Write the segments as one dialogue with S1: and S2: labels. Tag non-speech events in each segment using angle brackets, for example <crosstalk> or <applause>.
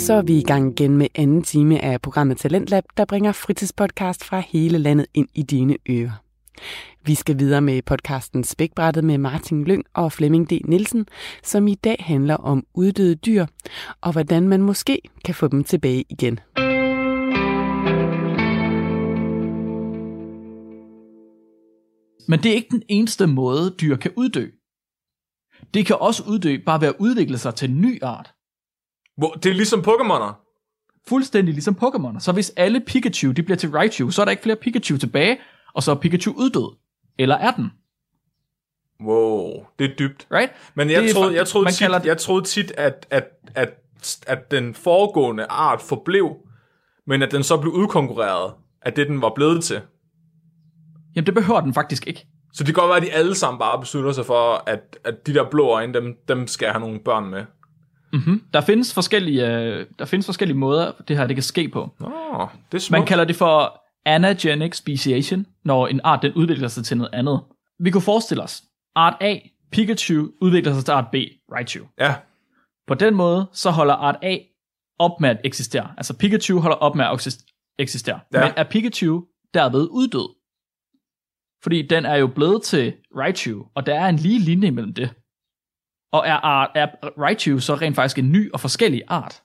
S1: Og så er vi i gang igen med anden time af programmet Talentlab, der bringer fritidspodcast fra hele landet ind i dine ører. Vi skal videre med podcasten Spækbrættet med Martin Lyng og Flemming D. Nielsen, som i dag handler om uddøde dyr, og hvordan man måske kan få dem tilbage igen.
S2: Men det er ikke den eneste måde, dyr kan uddø. Det kan også uddø bare ved at udvikle sig til en ny art.
S3: Hvor, det er ligesom Pokémoner.
S2: Fuldstændig ligesom Pokémon. Så hvis alle Pikachu de bliver til Raichu, så er der ikke flere Pikachu tilbage, og så er Pikachu uddød. Eller er den?
S3: Wow, det er dybt.
S2: Right?
S3: Men jeg
S2: Det
S3: troede, jeg troede, tit,
S2: det-
S3: jeg troede tit, at, at, at, at den foregående art forblev, men at den så blev udkonkurreret af det, den var blevet til.
S2: Jamen det behøver den faktisk ikke.
S3: Så det kan godt være, at de alle sammen bare beslutter sig for, at, at de der blå øjne, dem, dem skal have nogle børn med.
S2: Mm-hmm. Der, findes forskellige, øh, der findes forskellige måder, det her det kan ske på.
S3: Oh, det er smukt.
S2: Man kalder det for anagenic speciation, når en art den udvikler sig til noget andet. Vi kunne forestille os, art A, Pikachu, udvikler sig til art B, Raichu.
S3: Ja,
S2: På den måde, så holder art A op med at eksistere. Altså Pikachu holder op med at eksistere.
S3: Ja.
S2: Men er Pikachu derved uddød? Fordi den er jo blevet til Raichu, og der er en lige linje imellem det. Og er, art, er Raichu så rent faktisk en ny og forskellig art?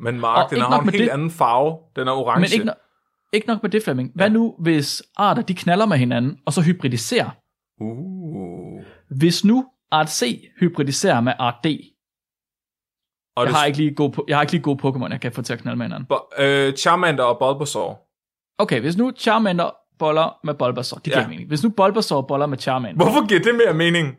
S3: men Mark,
S2: Og
S3: den har en helt
S2: det-
S3: anden farve. Den er orange.
S2: Men ikke, no- ikke nok med det, Flemming. Hvad nu, hvis arter de knaller med hinanden, og så hybridiserer?
S3: Uh.
S2: Hvis nu art C hybridiserer med art D,
S3: Og
S2: jeg
S3: det,
S2: har, ikke lige gode, jeg har ikke lige gode Pokémon, jeg kan få til at knalde med hinanden.
S3: Bo- øh, Charmander og Bulbasaur.
S2: Okay, hvis nu Charmander boller med Bulbasaur, det giver
S3: Ja.
S2: ja. mening. Hvis nu Bulbasaur boller med Charmander,
S3: Hvorfor giver det mere mening?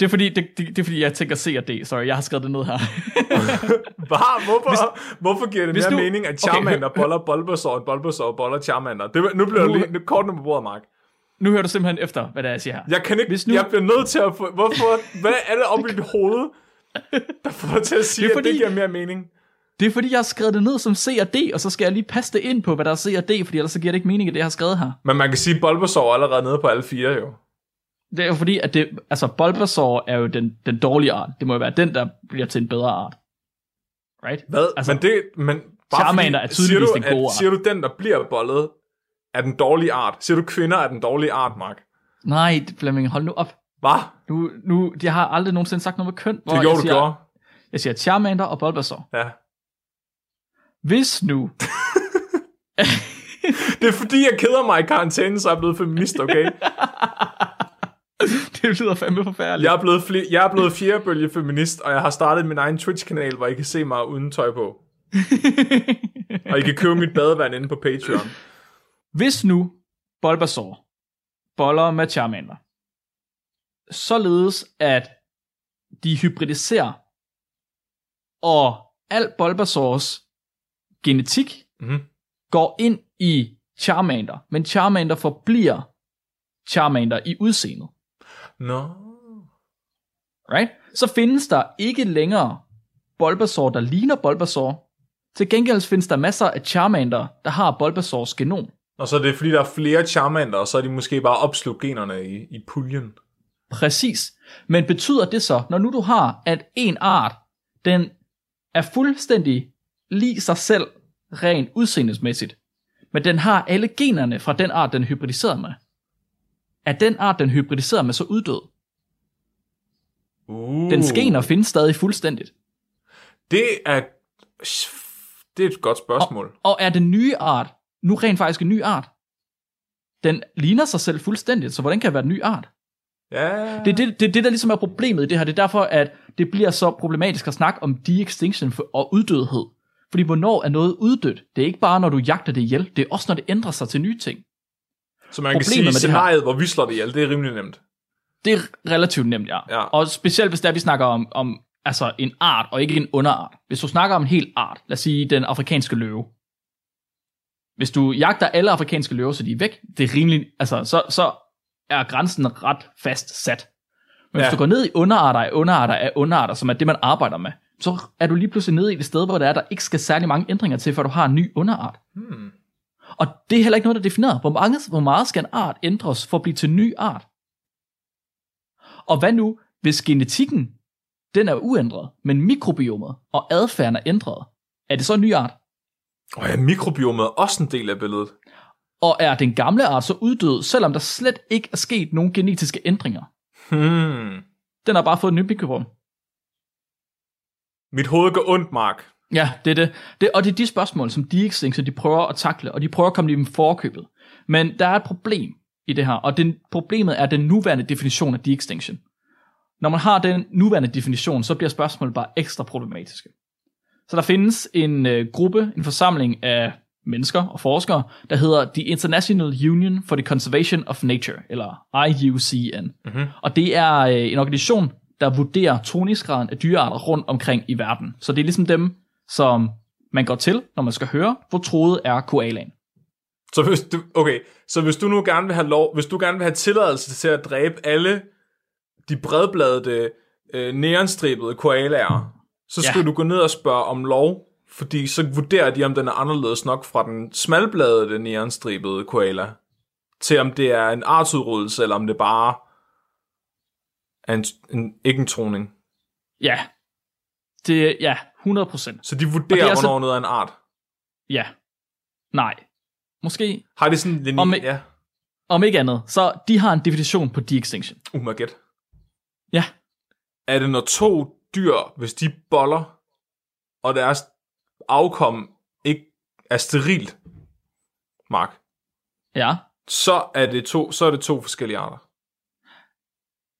S2: Det er, fordi, det, det, det er fordi, jeg tænker C og D. Sorry, jeg har skrevet det ned her. <laughs>
S3: Bare, hvorfor, hvis, hvorfor giver det mere
S2: nu-
S3: mening, at
S2: okay,
S3: Charmander
S2: hør-
S3: boller Bulbasaur, og Bulbasaur boller Charmander? Det, nu bliver
S2: Nu-
S3: lige nu, kort på bordet, Mark.
S2: nu hører du simpelthen efter, hvad det er, jeg siger her.
S3: Jeg kan ikke,
S2: Hvis
S3: nu... jeg bliver nødt til at få, hvorfor, hvad er det oppe i dit hoved, der får dig til at sige,
S2: Det er
S3: at det
S2: fordi-
S3: giver mere mening?
S2: Det er fordi, jeg har skrevet det ned som C og D, og så skal jeg lige passe det ind på, hvad der er C og D, fordi ellers så giver det ikke mening, at det, jeg har skrevet her.
S3: Men man kan sige, at Bulbasaur er allerede nede på alle fire, jo.
S2: Det er jo fordi, at det, altså Bulbasaur er jo den, den dårlige art. Det må jo være den, der bliver til en bedre art. Right?
S3: Hvad?
S2: Altså,
S3: men det, men bare
S2: Charmander
S3: fordi-
S2: er tydeligvis
S3: du,
S2: den gode
S3: at,
S2: art.
S3: Siger du, den, der bliver bollet, er den dårlige art? Siger du, kvinder er den dårlige art, Mark?
S2: Nej, Flemming, hold nu op.
S3: Hvad?
S2: Nu, nu, jeg har aldrig nogensinde sagt noget med køn. hvor
S3: Det
S2: jeg
S3: gjorde du
S2: siger,
S3: gjorde.
S2: Jeg siger Charmander og Bulbasaur.
S3: Ja.
S2: Hvis nu, <laughs> <laughs>
S3: Det er fordi, jeg keder mig i karantæne, så er jeg blevet feminist, okay? <laughs> <laughs>
S2: det lyder fandme forfærdeligt.
S3: Jeg er blevet, fli- jeg er blevet fjerdebølge feminist, og jeg har startet min egen Twitch-kanal, hvor I kan se mig uden tøj på. <laughs> Og I kan købe mit badevand inde på Patreon.
S2: Hvis nu Bulbasaur boller med Charmander, således at de hybridiserer, og al Bulbasaurs genetik
S3: Mhm.
S2: går ind i Charmander, men Charmander forbliver Charmander i udseendet.
S3: Nå.
S2: Right? Så findes der ikke længere Bulbasaur, der ligner Bulbasaur. Til gengæld findes der masser af Charmander, der har Bulbasaurs genom.
S3: Og så er det fordi, der er flere Charmander, og så er de måske bare opslugt generne i, i puljen.
S2: Præcis. Men betyder det så, når nu du har, at en art, den er fuldstændig lige sig selv, rent udseendesmæssigt, men den har alle generne fra den art, den er hybridiseret med. Er den art, den hybridiserer med, så uddød?
S3: Uh.
S2: Den gener findes stadig fuldstændigt.
S3: Det er... Det er et godt spørgsmål.
S2: Og er den nye art nu rent faktisk en ny art? Den ligner sig selv fuldstændigt, så hvordan kan det være en ny art?
S3: Ja.
S2: Det er det, det, det, der ligesom er problemet i det her. Det er derfor, at det bliver så problematisk at snakke om de-extinction og uddødhed. Fordi hvornår er noget uddødt? Det er ikke bare, når du jagter det ihjel. Det er også, når det ændrer sig til nye ting.
S3: Så man kan sige,
S2: her-
S3: scenariet, hvor vi slår det ihjel, det er rimelig nemt.
S2: Det er relativt nemt, ja.
S3: Ja.
S2: Og specielt hvis der vi snakker om, om altså en art, og ikke en underart. Hvis du snakker om en hel art, lad os sige den afrikanske løve. Hvis du jagter alle afrikanske løver, så de er væk, det er rimelig, altså, så, så er grænsen ret fast sat. Men ja. Hvis du går ned i underarter af underarter af underarter, som er det, man arbejder med, så er du lige pludselig nede i et sted, hvor der er, der ikke skal særlig mange ændringer til, før du har en ny underart.
S3: Hmm.
S2: Og det er heller ikke noget, der er defineret. Hvor, mange, hvor meget skal en art ændres for at blive til en ny art? Og hvad nu, hvis genetikken den er uændret, men mikrobiomet og adfærden er ændret? Er det så en ny art?
S3: Og ja, mikrobiomet er også en del af billedet.
S2: Og er den gamle art så uddød, selvom der slet ikke er sket nogen genetiske ændringer?
S3: Hmm.
S2: Den har bare fået en ny mikrobiom.
S3: Mit hoved går ondt, Mark.
S2: Ja, det er det. det. Og det er de spørgsmål, som de-extinction de prøver at takle, og de prøver at komme dem forkøbet. Men der er et problem i det her, og den, problemet er den nuværende definition af de-extinction. Når man har den nuværende definition, så bliver spørgsmålet bare ekstra problematiske. Så der findes en øh, gruppe, en forsamling af mennesker og forskere, der hedder The International Union for the Conservation of Nature, eller IUCN. Mm-hmm. Og det er øh, en organisation, der vurderer toningsgraden af dyrearter rundt omkring i verden. Så det er ligesom dem, som man går til, når man skal høre, hvor troet er koalaen.
S3: Så hvis du, okay, så hvis du nu gerne vil have lov, hvis du gerne vil have tilladelse til at dræbe alle de bredbladede, øh, neonstribede koalaer, så skal
S2: Ja.
S3: du gå ned og spørge om lov, fordi så vurderer de, om den er anderledes nok fra den smalbladede neonstribede koala, til om det er en artsudryddelse, eller om det bare er en, en, ikke en troning.
S2: Ja, det ja, 100%.
S3: Så de vurderer,
S2: er
S3: hvornår
S2: altså-
S3: noget er en art.
S2: Ja. Nej. Måske,
S3: Har de sådan en linje?
S2: Om-
S3: Ja.
S2: om ikke andet, så de har en definition på de-extinction.
S3: Uh, my God.
S2: Ja.
S3: Er det når to dyr, hvis de boller, og deres afkom ikke er sterilt, Mark,
S2: Ja.
S3: så er det to, så er det to forskellige arter.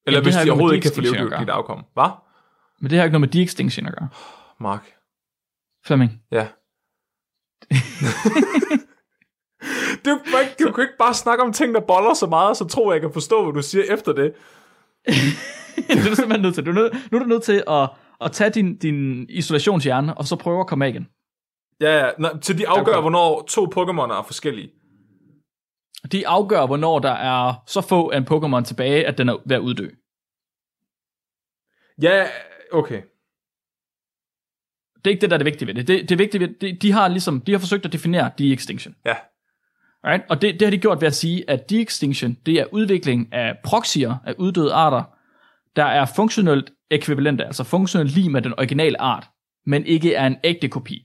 S3: Eller
S2: det
S3: hvis de overhovedet ikke kan få levedygtigt afkom. Hvad?
S2: Men det har ikke noget med de-extinction at gøre.
S3: Mark.
S2: Flemming.
S3: Ja. <laughs> du, kan ikke, du kan ikke bare snakke om ting, der boller så meget, så tror jeg, jeg kan forstå, hvad du siger efter det. <laughs>
S2: det er du simpelthen nødt til. Du er nødt, nu er du nødt til at, at tage din, din isolationshjerne, og så prøve at komme af igen.
S3: Ja, ja. Nå, til de afgør,
S2: Okay.
S3: hvornår to Pokémoner er forskellige.
S2: De afgør, hvornår der er så få en Pokémon tilbage, at den er ved at uddø.
S3: Ja, okay.
S2: Det er ikke det, der er det vigtige ved det. Det, det er vigtigt ved det. De har ligesom, de har forsøgt at definere de-extinction.
S3: Ja.
S2: Right? Og det, det har de gjort ved at sige, at de-extinction, det er udvikling af proxier af uddøde arter, der er funktionelt ekvivalente, altså funktionelt lige med den originale art, men ikke er en ægte kopi.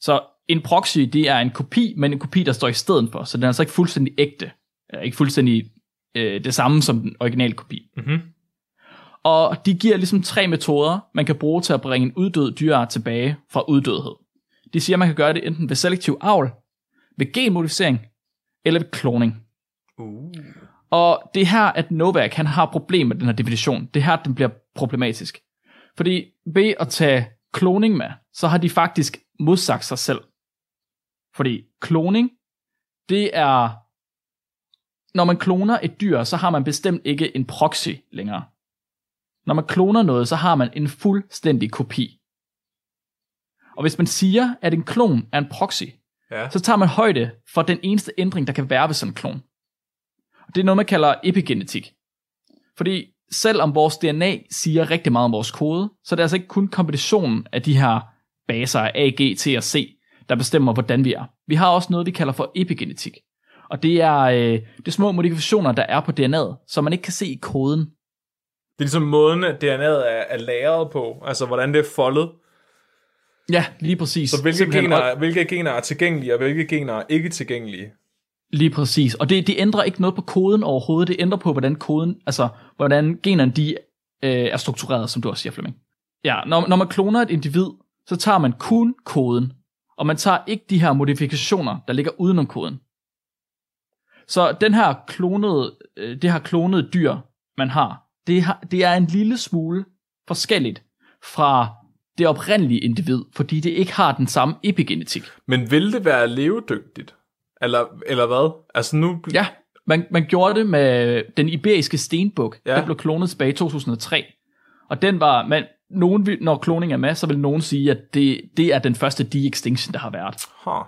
S2: Så en proxy, det er en kopi, men en kopi, der står i stedet for, så den er altså ikke fuldstændig ægte. Ikke fuldstændig øh, det samme som den originale kopi.
S3: Mhm.
S2: Og de giver ligesom tre metoder, man kan bruge til at bringe en uddød dyreart tilbage fra uddødhed. De siger, at man kan gøre det enten ved selektiv avl, ved genmodificering eller ved kloning.
S3: Uh.
S2: Og det er her, at Novak han har problem med den her definition. Det er her, den bliver problematisk. Fordi ved at tage kloning med, så har de faktisk modsagt sig selv. Fordi kloning, det er... Når man kloner et dyr, så har man bestemt ikke en proxy længere. Når man kloner noget, så har man en fuldstændig kopi. Og hvis man siger, at en klon er en proxy,
S3: Ja.
S2: så tager man højde for den eneste ændring, der kan være ved sådan en klon. Og det er noget, man kalder epigenetik. Fordi selvom vores DNA siger rigtig meget om vores kode, så er det altså ikke kun kombinationen af de her baser af A, G, T og C, der bestemmer, hvordan vi er. Vi har også noget, vi kalder for epigenetik. Og det er, øh, det er små modifikationer, der er på DNA'et, som man ikke kan se i koden.
S3: Det er ligesom måden, at DNA'et er, er lagret på. Altså, hvordan det er foldet.
S2: Ja, lige præcis.
S3: Så hvilke
S2: Simpelthen.
S3: gener,
S2: Og-
S3: hvilke gener er tilgængelige, og hvilke gener er ikke tilgængelige.
S2: Lige præcis. Og det, det ændrer ikke noget på koden overhovedet. Det ændrer på, hvordan koden, altså hvordan generne de øh, er struktureret, som du også siger, Flemming. Ja, når, når man kloner et individ, så tager man kun koden, og man tager ikke de her modifikationer, der ligger udenom koden. Så den her klonede, øh, det her klonede dyr, man har, det, har, det er en lille smule forskelligt fra det oprindelige individ, fordi det ikke har den samme epigenetik.
S3: Men vil det være levedygtigt? Eller, eller hvad? Altså nu...
S2: Ja, man, man gjorde det med den iberiske stenbuk.
S3: Ja.
S2: Den blev klonet tilbage i 2003. Og den var, man, nogen, vil- når kloning er med, så vil nogen sige, at det, det er den første de-extinction, der har været.
S3: Huh.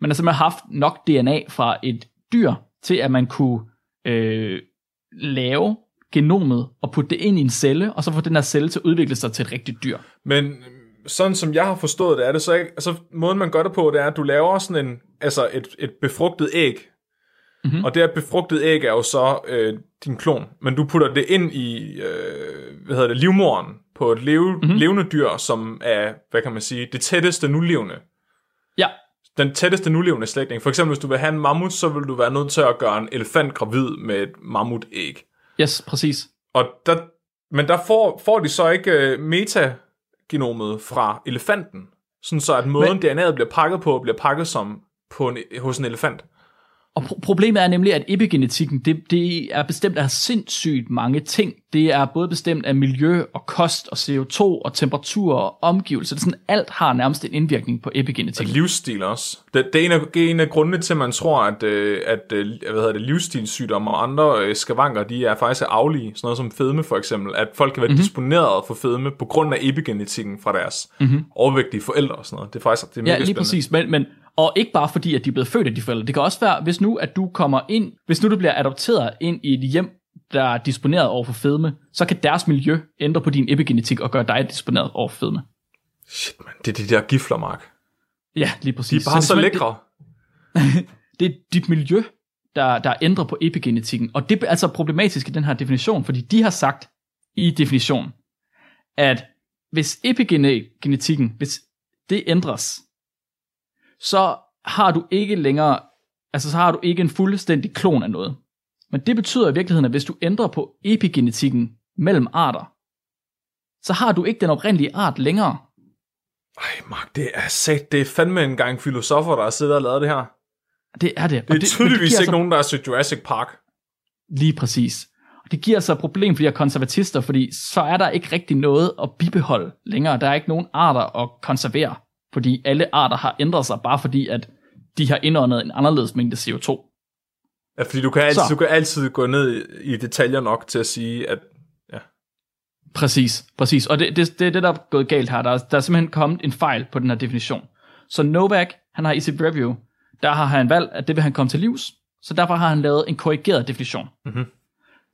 S2: Man har simpelthen haft nok DNA fra et dyr, til at man kunne øh, lave genomet og putte det ind i en celle, og så få den her celle til at udvikle sig til et rigtigt dyr.
S3: Men sådan som jeg har forstået det, er det så ikke... Altså, måden man gør det på, det er, at du laver sådan en... Altså, et, et befrugtet æg. Mm-hmm. Og det her befrugtede æg er jo så øh, din klon. Men du putter det ind i, øh, hvad hedder det, livmoderen på et leve, mm-hmm. levende dyr, som er, hvad kan man sige, det tætteste nulevende.
S2: Ja,
S3: Den tætteste nulevende slægtning. For eksempel, hvis du vil have en mammut, så vil du være nødt til at gøre en elefant gravid med et mammutæg.
S2: Yes, præcis.
S3: Og der, men der får, får de så ikke øh, metagenomet fra elefanten, sådan så at måden men, DNA'et bliver pakket på, bliver pakket som på en, hos en elefant.
S2: Og pro- problemet er nemlig, at epigenetikken, det, det er bestemt af sindssygt mange ting. Det er både bestemt af miljø og kost og CO2 og temperatur og omgivelser. Det er sådan, alt har nærmest en indvirkning på
S3: Og
S2: epigenetikken.
S3: livsstil også. Det, det, er en af, det er en af grundene til, at man tror, at, øh, at øh, hvad hedder det, livsstilssygdomme og andre øh, skavanker, de er faktisk aflige. Sådan noget som fedme for eksempel. At folk kan være mm-hmm. disponeret for fedme på grund af epigenetikken fra deres mm-hmm. overvægtige forældre og sådan noget. Det er faktisk det er mega
S2: Ja, lige
S3: spændende.
S2: præcis. Men, men, og ikke bare fordi, at de er blevet født af de forældre. Det kan også være, hvis nu, at du kommer ind, hvis nu du bliver adopteret ind i et hjem, der er disponeret over for fedme, så kan deres miljø ændre på din epigenetik og gøre dig disponeret over for fedme.
S3: Shit, man. Det er de der gifler, Mark.
S2: Ja, lige
S3: De
S2: præcis.
S3: er bare så,
S2: simpelthen-
S3: lækre.
S2: Det, <laughs> det er dit miljø, der, der ændrer på epigenetikken. Og det er altså problematisk i den her definition, fordi de har sagt i definitionen, at hvis epigenetikken, hvis det ændres, så har du ikke længere, altså så har du ikke en fuldstændig klon af noget. Men det betyder i virkeligheden, at hvis du ændrer på epigenetikken mellem arter, så har du ikke den oprindelige art længere.
S3: Ej, Mark, det er sat. Det er fandme en gang filosofer, der har siddet og lavet det her.
S2: Det er det.
S3: Det er tydeligvis ikke nogen, der har set Jurassic Park.
S2: Lige præcis. Og det giver så et problem for de her konservatister, fordi så er der ikke rigtig noget at bibeholde længere. Der er ikke nogen arter at konservere, fordi alle arter har ændret sig, bare fordi at de har indåndet en anderledes mængde CO2.
S3: Ja, fordi du kan, altid,
S2: Så.
S3: du kan altid gå ned i, detaljer nok til at sige, at
S2: Præcis, præcis. Og det, det, det er det, der er gået galt her. Der er, der er simpelthen kommet en fejl på den her definition. Så Novak, han har i sit review, der har han valgt, at det vil han komme til livs. Så derfor har han lavet en korrigeret definition.
S3: Mhm.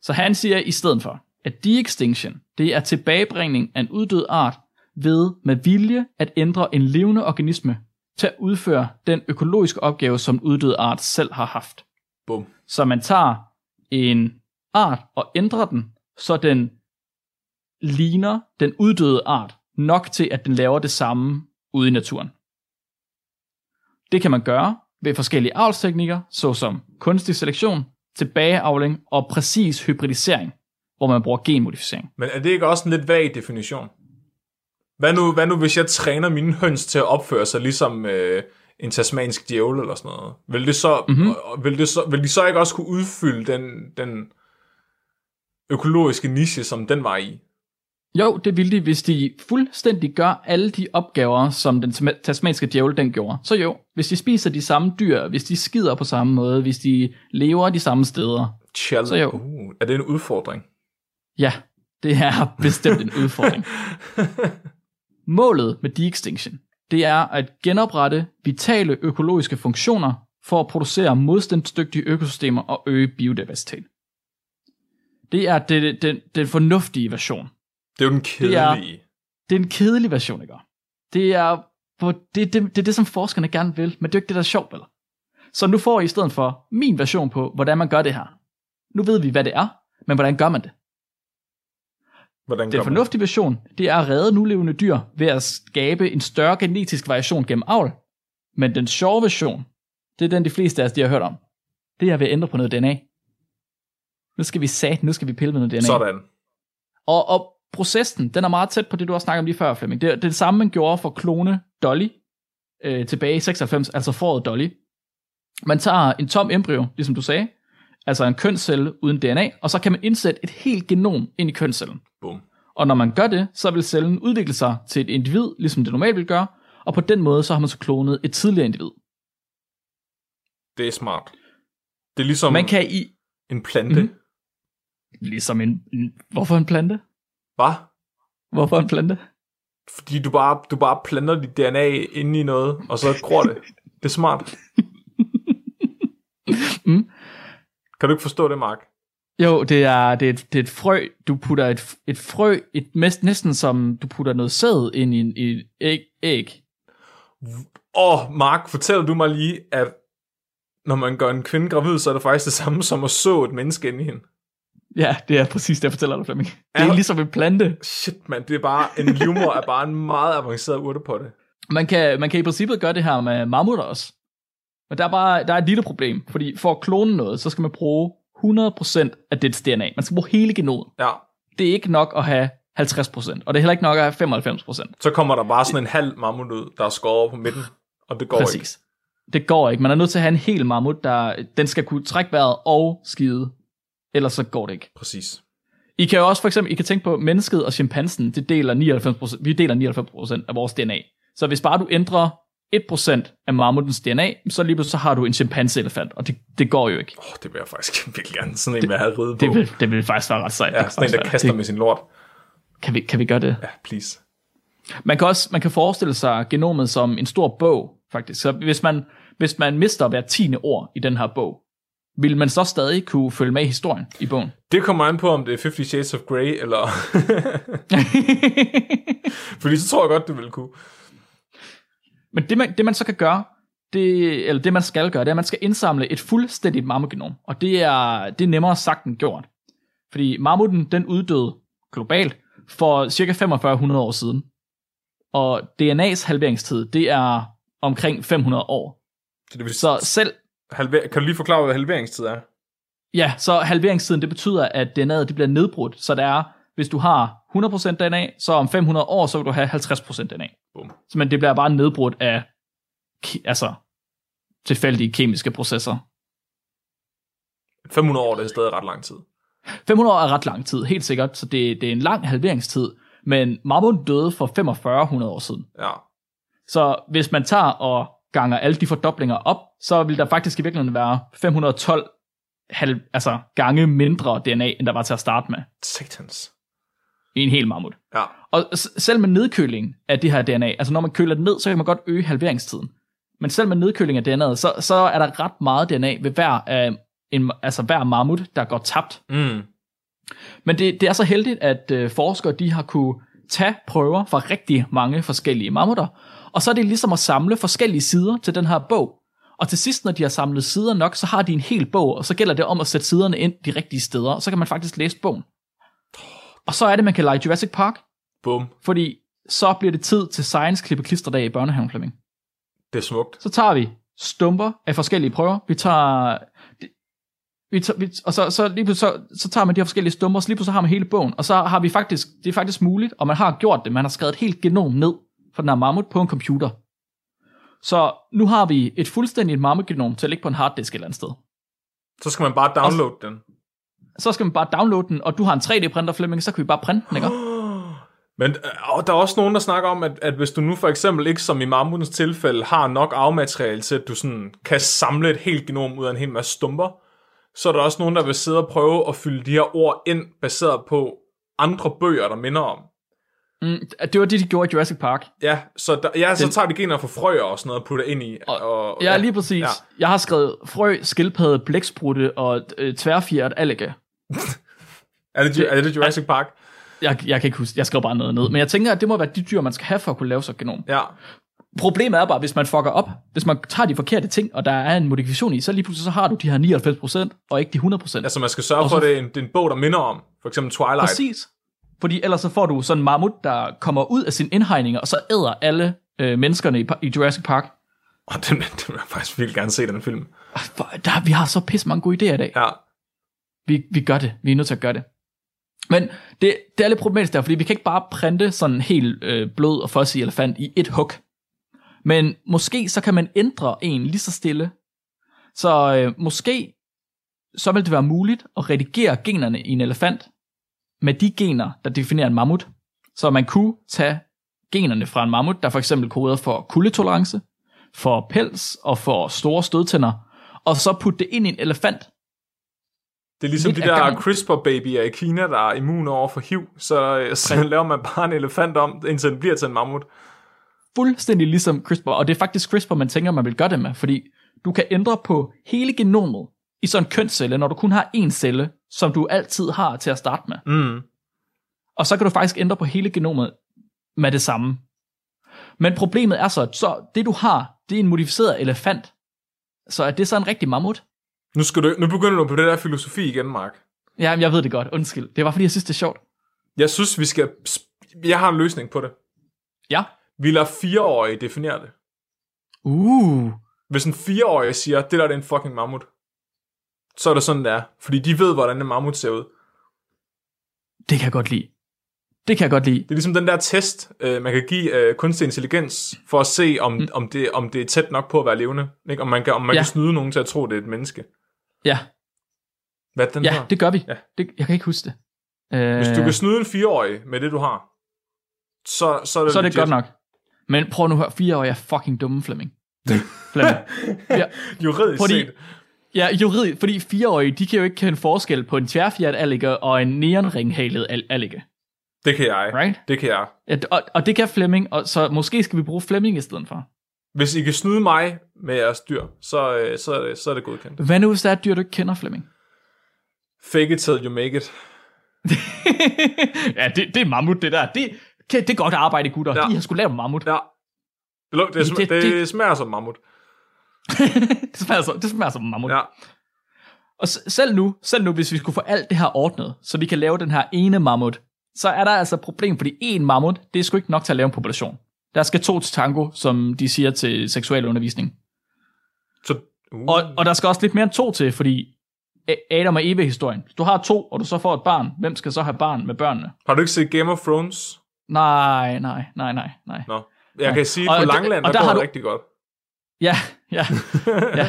S2: Så han siger i stedet for, at de-extinction, det er tilbagebringning af en uddød art ved med vilje at ændre en levende organisme til at udføre den økologiske opgave, som uddød art selv har haft.
S3: bum.
S2: Så man tager en art og ændrer den, så den ligner den uddøde art nok til, at den laver det samme ude i naturen. Det kan man gøre ved forskellige avlsteknikker, såsom kunstig selektion, tilbageavling og præcis hybridisering, hvor man bruger genmodificering.
S3: Men er det ikke også en lidt vag definition? Hvad nu, hvad nu hvis jeg træner mine høns til at opføre sig ligesom øh, en tasmansk djævel eller sådan noget? Vil, det så, mm-hmm. vil, det så, vil de så ikke også kunne udfylde den, den økologiske niche, som den var i?
S2: Jo, det ville de, hvis de fuldstændig gør alle de opgaver, som den tasma- tasmanske djævel den gjorde. Så jo, hvis de spiser de samme dyr, hvis de skider på samme måde, hvis de lever de samme steder.
S3: Challenge.
S2: Så jo.
S3: Uh, er det en udfordring?
S2: Ja, det er bestemt en udfordring. <laughs> Målet med de-extinction, det er at genoprette vitale økologiske funktioner for at producere modstandsdygtige økosystemer og øge biodiversitet. Det er det, den, den fornuftige version.
S3: Det er jo den
S2: Det er-
S3: kedelige.
S2: Det er en kedelig version, ikke? Det er, det, det, det er det, som forskerne gerne vil, men det er jo ikke det, der er sjovt, vel? Så nu får I i stedet for min version på, hvordan man gør det her. Nu ved vi, hvad det er, men hvordan gør man det?
S3: Hvordan
S2: Den fornuftige version, det er at redde nulevende dyr ved at skabe en større genetisk variation gennem avl. Men den sjove version, det er den, de fleste af os de har hørt om. Det er ved at ændre på noget DNA. Nu skal vi sat, nu skal vi pille med noget DNA.
S3: Sådan.
S2: Og, og processen, den er meget tæt på det, du har snakket om lige før, Flemming. Det, det er det samme, man gjorde for klone Dolly øh, tilbage i 96, altså foråret Dolly. Man tager en tom embryo, ligesom du sagde, altså en kønscelle uden DNA, og så kan man indsætte et helt genom ind i kønscellen.
S3: Bum.
S2: Og når man gør det, så vil cellen udvikle sig til et individ, ligesom det normalt vil gøre, og på den måde, så har man så klonet et tidligere individ.
S3: Det er smart. Det er ligesom
S2: Man kan i,
S3: en plante.
S2: Mhm. ligesom en, hvorfor en plante?
S3: Hvad?
S2: Hvorfor en plante?
S3: Fordi du bare, du bare planter dit DNA inde i noget, og så gror det. Det er smart. <laughs>
S2: Mm.
S3: Kan du ikke forstå det, Mark?
S2: Jo, det er, det er, et, det er et frø. Du putter et, et frø, et mest, næsten som du putter noget sæd ind i, en, i et æg, æg.
S3: Åh, oh, Mark, fortæller du mig lige, at når man gør en kvinde gravid, så er det faktisk det samme som at så et menneske ind i hende.
S2: Ja, det er præcis det, jeg fortæller dig, Flemming. Det er
S3: Ja.
S2: ligesom en plante.
S3: Shit, mand, det er bare, en livmor er bare en meget avanceret urte på det.
S2: Man kan, man kan i princippet gøre det her med mammutter også. Men der er bare der er et lille problem, fordi for at klone noget, så skal man bruge 100% af dets DNA. Man skal bruge hele genomet.
S3: Ja,
S2: Det er ikke nok at have 50%, og det er heller ikke nok at have 95%.
S3: så kommer der bare sådan en halv mammut ud, der er skåret over på midten, og det går ikke.
S2: Præcis. Det går ikke. Man er nødt til at have en hel mammut, der den skal kunne trække vejret og skide. Ellers så går det ikke.
S3: Præcis.
S2: I kan jo også for eksempel, I kan tænke på, mennesket og chimpansen, det deler 99%, vi deler 99% af vores DNA. Så hvis bare du ændrer 1% af mammutens DNA, så lige pludselig så har du en chimpanse-elefant, og det, det går jo ikke.
S3: Oh, det vil jeg faktisk <laughs> virkelig gerne sådan en med at ride på.
S2: Det vil, det vil faktisk være ret sejt.
S3: ja,
S2: Det
S3: sådan en, der kaster
S2: det,
S3: med sin lort.
S2: kan, vi, kan vi gøre det?
S3: Ja, please.
S2: Man kan også man kan forestille sig genomet som en stor bog, faktisk. Så hvis man, hvis man mister hver tiende ord i den her bog, vil man så stadig kunne følge med i historien i bogen?
S3: Det kommer an på, om det er 50 Shades of Grey, eller... <laughs> <laughs> Fordi så tror jeg godt, det ville kunne.
S2: Men det man, det man så kan gøre, det, eller det man skal gøre, det er, at man skal indsamle et fuldstændigt mammutgenom. Og det er, det er nemmere sagt end gjort. Fordi mammuten, den uddøde globalt for cirka 4500 år siden. Og DNA's halveringstid, det er omkring 500 år.
S3: Så det vil
S2: Så selv,
S3: halver... Kan du lige forklare, hvad halveringstid er?
S2: ja, så halveringstiden, det betyder, at DNA'et det bliver nedbrudt. Så det er, hvis du har 100% DNA, så om 500 år, så vil du have 50% DNA.
S3: Bum.
S2: Så, men det bliver bare nedbrudt af altså, tilfældige kemiske processer.
S3: 500 år, det er stadig ret lang tid.
S2: 500 år er ret lang tid, helt sikkert, så det, det er en lang halveringstid, men mammut døde for 4500 år siden.
S3: Ja.
S2: Så hvis man tager og ganger alle de fordoblinger op, så vil der faktisk i virkeligheden være 512 halv, altså gange mindre DNA, end der var til at starte med
S3: Satans.
S2: En hel mammut.
S3: Ja.
S2: Og selv med nedkøling af det her DNA, altså når man køler det ned, så kan man godt øge halveringstiden. Men selv med nedkøling af DNA'et, så, så er der ret meget DNA ved hver, af en, altså hver mammut, der går tabt.
S3: Mm.
S2: Men det, det er så heldigt, at øh, forskere de har kunne tage prøver fra rigtig mange forskellige mammutter, og så er det ligesom at samle forskellige sider til den her bog. Og til sidst, når de har samlet sider nok, så har de en hel bog, og så gælder det om at sætte siderne ind de rigtige steder, og så kan man faktisk læse bogen. Og så er det, man kan lege Jurassic Park,
S3: Bum.
S2: fordi så bliver det tid til science klippe klisterdag i børnehaven, Flemming.
S3: Det er smukt.
S2: Så tager vi stumper af forskellige prøver. Vi tager... Vi tager vi, og så, så, lige så, så tager man de her forskellige stumper, og så lige pludselig har man hele bogen. Og så har vi faktisk, det er faktisk muligt, og man har gjort det, man har skrevet et helt genom ned for den her mammut på en computer. Så nu har vi et fuldstændigt mammutgenom til at ligge på en harddisk et eller andet sted.
S3: Så skal man bare downloade den.
S2: Så skal man bare downloade den, og du har en 3D-printer, Flemming, så kan vi bare printe den, ikke? <gasps>
S3: Men øh, der er også nogen, der snakker om, at, at hvis du nu for eksempel ikke, som i mammutens tilfælde, har nok afmateriale til, at du sådan kan samle et helt genom ud af en hel masse stumper, så er der også nogen, der vil sidde og prøve at fylde de her ord ind, baseret på andre bøger, der minder om.
S2: Mm, det var det, de gjorde i Jurassic Park.
S3: Ja, så, der, ja, så
S2: Den-
S3: tager de gener fra frøer og sådan noget og putter ind i. Og, og,
S2: Ja, lige præcis.
S3: Ja.
S2: Ja. Jeg har skrevet frø, skildpadde, blæksprutte og øh, tværfjert alliga.
S3: Er det, er det Jurassic Park?
S2: Jeg, jeg kan ikke huske, jeg skrev bare noget ned. Men jeg tænker, at det må være de dyr, man skal have for at kunne lave et genom.
S3: Ja.
S2: Problemet er bare, hvis man fucker op, hvis man tager de forkerte ting, og der er en modifikation i, så lige pludselig så har du de her 99%, og ikke de 100%.
S3: Altså man skal sørge
S2: Og
S3: for, at det er, en, det er en bog, der minder om. For eksempel Twilight.
S2: Præcis. Fordi ellers så får du sådan en mammut, der kommer ud af sine indhegninger, og så æder alle øh, menneskerne i, i Jurassic Park.
S3: Og den, den vil jeg faktisk virkelig gerne se, den film.
S2: Der, vi har så pisse mange gode idéer i dag.
S3: Ja.
S2: Vi, vi gør det. Vi er nødt til at gøre det. Men det, det er lidt problematisk der, fordi vi kan ikke bare printe sådan en helt øh, blød og fuzzy elefant i et hug. Men måske så kan man ændre en lige så stille. Så øh, måske så vil det være muligt at redigere generne i en elefant med de gener, der definerer en mammut. Så man kunne tage generne fra en mammut, der for eksempel koder for kuldetolerance, for pels og for store stødtænder, og så putte det ind i en elefant,
S3: det er ligesom
S2: Lidt
S3: de der. CRISPR-babyer i Kina, der er immune over for HIV. Så, så <laughs> laver man bare en elefant om, indtil den bliver til en mammut.
S2: fuldstændig ligesom CRISPR, og det er faktisk CRISPR, man tænker, man vil gøre det med, fordi du kan ændre på hele genomet i sådan en kønscelle, når du kun har én celle, som du altid har til at starte med.
S3: Mm.
S2: Og så kan du faktisk ændre på hele genomet med det samme. Men problemet er så, at så det du har, det er en modificeret elefant. Så er det så en rigtig mammut?
S3: Nu, skal du, nu begynder du på det der filosofi igen, Mark.
S2: Ja, men jeg ved det godt. Undskyld. Det var fordi, jeg synes, det er sjovt.
S3: Jeg synes, vi skal... Jeg har en løsning på det.
S2: Ja.
S3: Vi lader fireårige definere det.
S2: Uh.
S3: Hvis en fireårig siger, det der det er en fucking mammut, så er det sådan, det er. Fordi de ved, hvordan en mammut ser ud.
S2: Det kan jeg godt lide. Det kan jeg godt lide.
S3: Det er ligesom den der test, øh, man kan give øh, kunstig intelligens, for at se, om, mm. om, det, om det er tæt nok på at være levende. Ikke? Om man, kan, om man
S2: Ja.
S3: kan snyde nogen til at tro, det er et menneske.
S2: Ja,
S3: Hvad den
S2: ja
S3: her?
S2: det gør vi.
S3: Ja.
S2: Det, jeg kan ikke huske det. Øh,
S3: Hvis du kan snyde en fireårig med det, du har, så, så er det
S2: så er det
S3: legit.
S2: godt nok. Men prøv nu at høre, fire år er fucking dumme, Flemming. <laughs> Flemming. Ja,
S3: Juridisk
S2: Fordi-
S3: set.
S2: ja juridisk, fordi fireårige, de kan jo ikke kende forskel på en tværfjert alligator og en neonringhalet al- alligator.
S3: Det kan jeg.
S2: Right?
S3: Det kan jeg.
S2: Ja, og, og det kan Flemming, og så måske skal vi bruge Flemming i stedet for.
S3: Hvis I kan snyde mig med jeres dyr, så, øh, så, er, det, så er det godkendt.
S2: Hvad nu, hvis der er et dyr, du ikke kender, Flemming?
S3: Fake it till you make it. <laughs>
S2: ja, det, det er mammut, det der. Det, det er godt arbejde, gutter.
S3: Ja.
S2: De har sgu lavet mammut.
S3: Ja. Det, luk- det,
S2: Det-
S3: det, det,
S2: det-
S3: det smager som mammut. <laughs>
S2: det, smager så, det smager som mammut.
S3: Ja.
S2: Og selv nu, selv nu, hvis vi skulle få alt det her ordnet, så vi kan lave den her ene mammut, så er der altså et problem, fordi en mammut, det er sgu ikke nok til at lave en population. Der skal to til tango, som de siger til seksualundervisning.
S3: Så, uh.
S2: Og, og der skal også lidt mere end to til, fordi Adam og Eve-historien. Hvis du har to, og du så får et barn, hvem skal så have barn med børnene?
S3: Har du ikke set Game of Thrones?
S2: Nej, nej, nej, nej, nej.
S3: Nå. Jeg
S2: Nej.
S3: kan sige, at på Langland,
S2: og
S3: der,
S2: der
S3: går
S2: har
S3: det
S2: du-
S3: rigtig godt.
S2: Ja, ja, ja.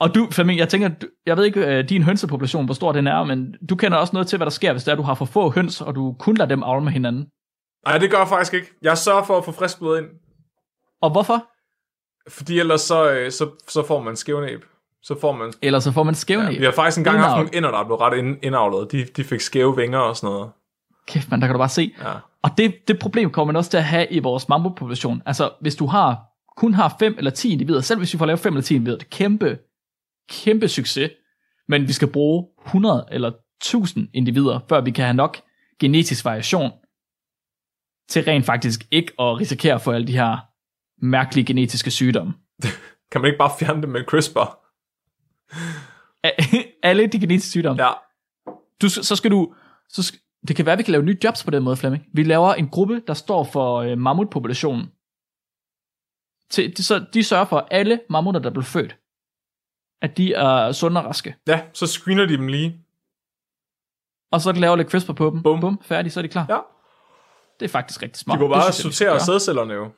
S2: Og du, Flemming, jeg tænker, du, jeg ved ikke, øh, din hønsepopulation, hvor stor den er, men du kender også noget til, hvad der sker, hvis det er, du har for få høns, og du kun lader dem avle med hinanden.
S3: Nej, det gør jeg faktisk ikke. Jeg sørger for at få frisk blod ind.
S2: Og hvorfor?
S3: Fordi ellers så, øh, så, så får man skævnæb. Så får man...
S2: Ellers så får man skævne
S3: Ja, vi har faktisk engang haft nogle ender, der er blevet ret ind- indavlet. De, de fik skæve vinger og sådan noget.
S2: Kæft, man, der kan du bare se.
S3: Ja.
S2: Og det, det problem kommer man også til at have i vores mammutpopulation. Altså, hvis du har kun har 5 eller 10 individer, selv hvis vi får lavet 5 eller 10 individer, det er kæmpe, kæmpe succes. Men vi skal bruge 100 eller 1000 individer, før vi kan have nok genetisk variation til rent faktisk ikke at risikere få alle de her mærkelige genetiske sygdomme. <laughs>
S3: Kan man ikke bare fjerne det med CRISPR? <laughs>
S2: alle de genetiske sygdomme.
S3: Ja.
S2: Du, så skal du... Så skal, det kan være, at vi kan lave nye jobs på den måde, Flemming. Vi laver en gruppe, der står for øh, mammutpopulationen. Til, de, så de sørger for, at alle mammutter, der bliver født, at de er sunde og raske.
S3: Ja, så screener de dem lige.
S2: Og så laver lidt CRISPR på dem.
S3: Bum.
S2: Bum, færdig, så er de klar.
S3: Ja.
S2: Det er faktisk rigtig smart.
S3: De kunne bare
S2: synes
S3: sortere sædcellerne jo.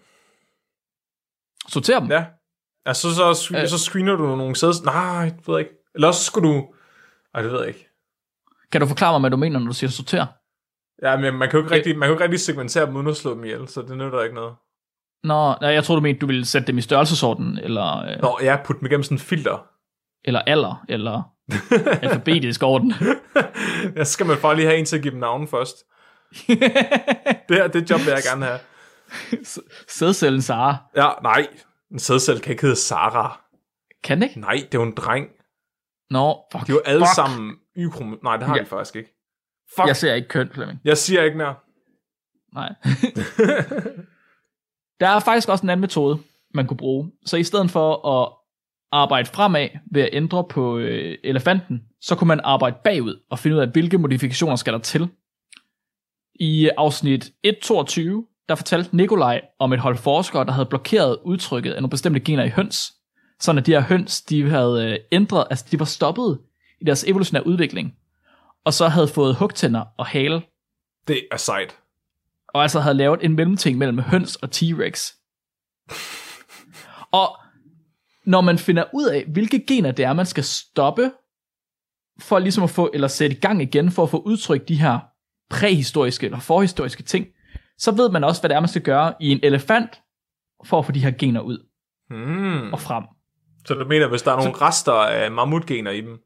S2: Sortere dem?
S3: Ja. Altså, så, så,
S2: Øh.
S3: så screener du nogle sæd... Nej, det ved jeg ikke. Eller også skulle du... Ej, det ved jeg ikke.
S2: Kan du forklare mig, hvad du mener, når du siger sortere?
S3: Ja, men man kan jo ikke rigtig, man kan jo ikke rigtig segmentere dem uden at slå dem ihjel, så det nytter ikke noget.
S2: Nå, nej, jeg tror du mente, du ville sætte dem i størrelsesorden, eller, øh,
S3: Nå, ja, putte dem igennem sådan en filter.
S2: eller alder, eller <laughs> alfabetisk orden. <laughs>
S3: ja, så skal man bare lige have en til at give dem navn først. <laughs> Det her, det job vil jeg gerne have.
S2: Sædcellen Sara.
S3: Ja, nej. En sædcelle kan ikke hedde Sara.
S2: Kan det ikke?
S3: Nej, det er jo en dreng.
S2: Nå, fuck.
S3: De er jo alle
S2: fuck.
S3: sammen y Nej, det har
S2: Ja.
S3: de faktisk ikke. Fuck.
S2: Jeg ser ikke køn, Flemming.
S3: Jeg siger ikke mere.
S2: Nej. <laughs> Der er faktisk også en anden metode, man kunne bruge. Så i stedet for at arbejde fremad ved at ændre på øh, elefanten, så kunne man arbejde bagud og finde ud af, hvilke modifikationer skal der til. I afsnit 122, der fortalte Nikolaj om et hold forskere, der havde blokeret udtrykket af nogle bestemte gener i høns. Sådan at de her høns, de havde øh, ændret, altså de var stoppet i deres evolutionære udvikling, og så havde fået hugtænder og hale,
S3: Det er sejt.
S2: og altså havde lavet en mellemting mellem høns og T-Rex. <laughs> og når man finder ud af, hvilke gener det er, man skal stoppe, for ligesom at få, eller sætte i gang igen, for at få udtrykt de her præhistoriske eller forhistoriske ting, så ved man også, hvad det er, man skal gøre i en elefant, for at få de her gener ud
S3: Hmm.
S2: og frem.
S3: Så du mener, hvis der er nogle rester af mammutgener i dem?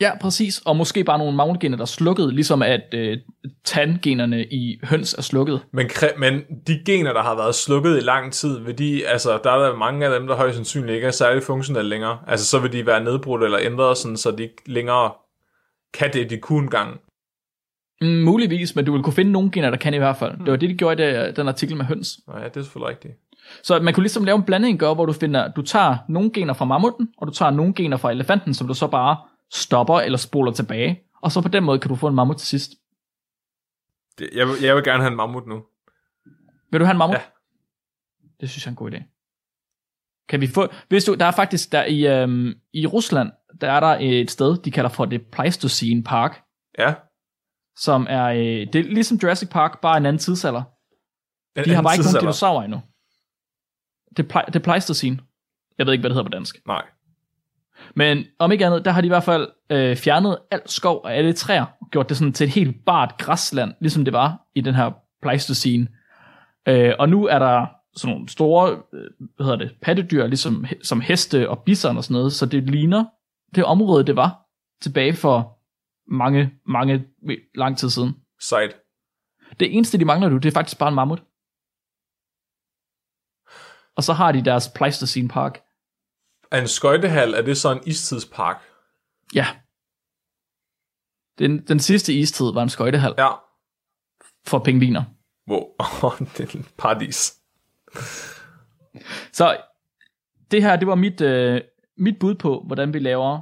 S2: Ja, præcis. Og måske bare nogle mammutgener, der er slukket, ligesom at øh, tandgenerne i høns er slukket.
S3: Men, men de gener, der har været slukket i lang tid, vil de, altså, der er der mange af dem, der højst sandsynligt ikke er særlig funktionelle længere. Altså, så vil de være nedbrudt eller ændret, sådan, så de ikke længere kan det, de kunne engang.
S2: Mm, muligvis, men du vil kunne finde nogle gener, der kan i hvert fald. Det var det, de gjorde i det, den artikel med høns.
S3: Nej, det er selvfølgelig rigtigt.
S2: Så man kunne ligesom lave en blanding, gør, hvor du finder, du tager nogle gener fra mammuten, og du tager nogle gener fra elefanten, som du så bare stopper eller spoler tilbage. Og så på den måde kan du få en mammut til sidst.
S3: Det, jeg, vil, jeg vil gerne have en mammut nu.
S2: Vil du have en mammut?
S3: Ja.
S2: Det synes jeg er en god idé. Kan vi få... Hvis du, der er faktisk der i, øhm, i Rusland, der er der et sted, de kalder for det Pleistocene Park,
S3: Ja.
S2: Som er, øh, det er ligesom Jurassic Park, bare en anden tidsalder.
S3: En
S2: De har bare ikke nogen dinosaurer endnu. Det er, ple- det er Pleistocene. Jeg ved ikke, hvad det hedder på dansk.
S3: Nej.
S2: Men om ikke andet, der har de i hvert fald øh, fjernet alt skov og alle træer, og gjort det sådan til et helt bart græsland, ligesom det var i den her Pleistocene. Øh, og nu er der sådan nogle store, øh, hvad hedder det, pattedyr, ligesom som heste og bison og sådan noget, så det ligner det område, det var tilbage for mange, mange, lang tid siden.
S3: Sejt.
S2: Det eneste, de mangler nu, det er faktisk bare en mammut. Og så har de deres Pleistocene Park.
S3: Er en skøjtehal, er det så en istidspark?
S2: Ja. Den, den sidste istid var en skøjtehal
S3: Ja.
S2: for pingviner.
S3: Wow. <laughs> det er en paradis.
S2: Så det her, det var mit, øh, mit bud på, hvordan vi laver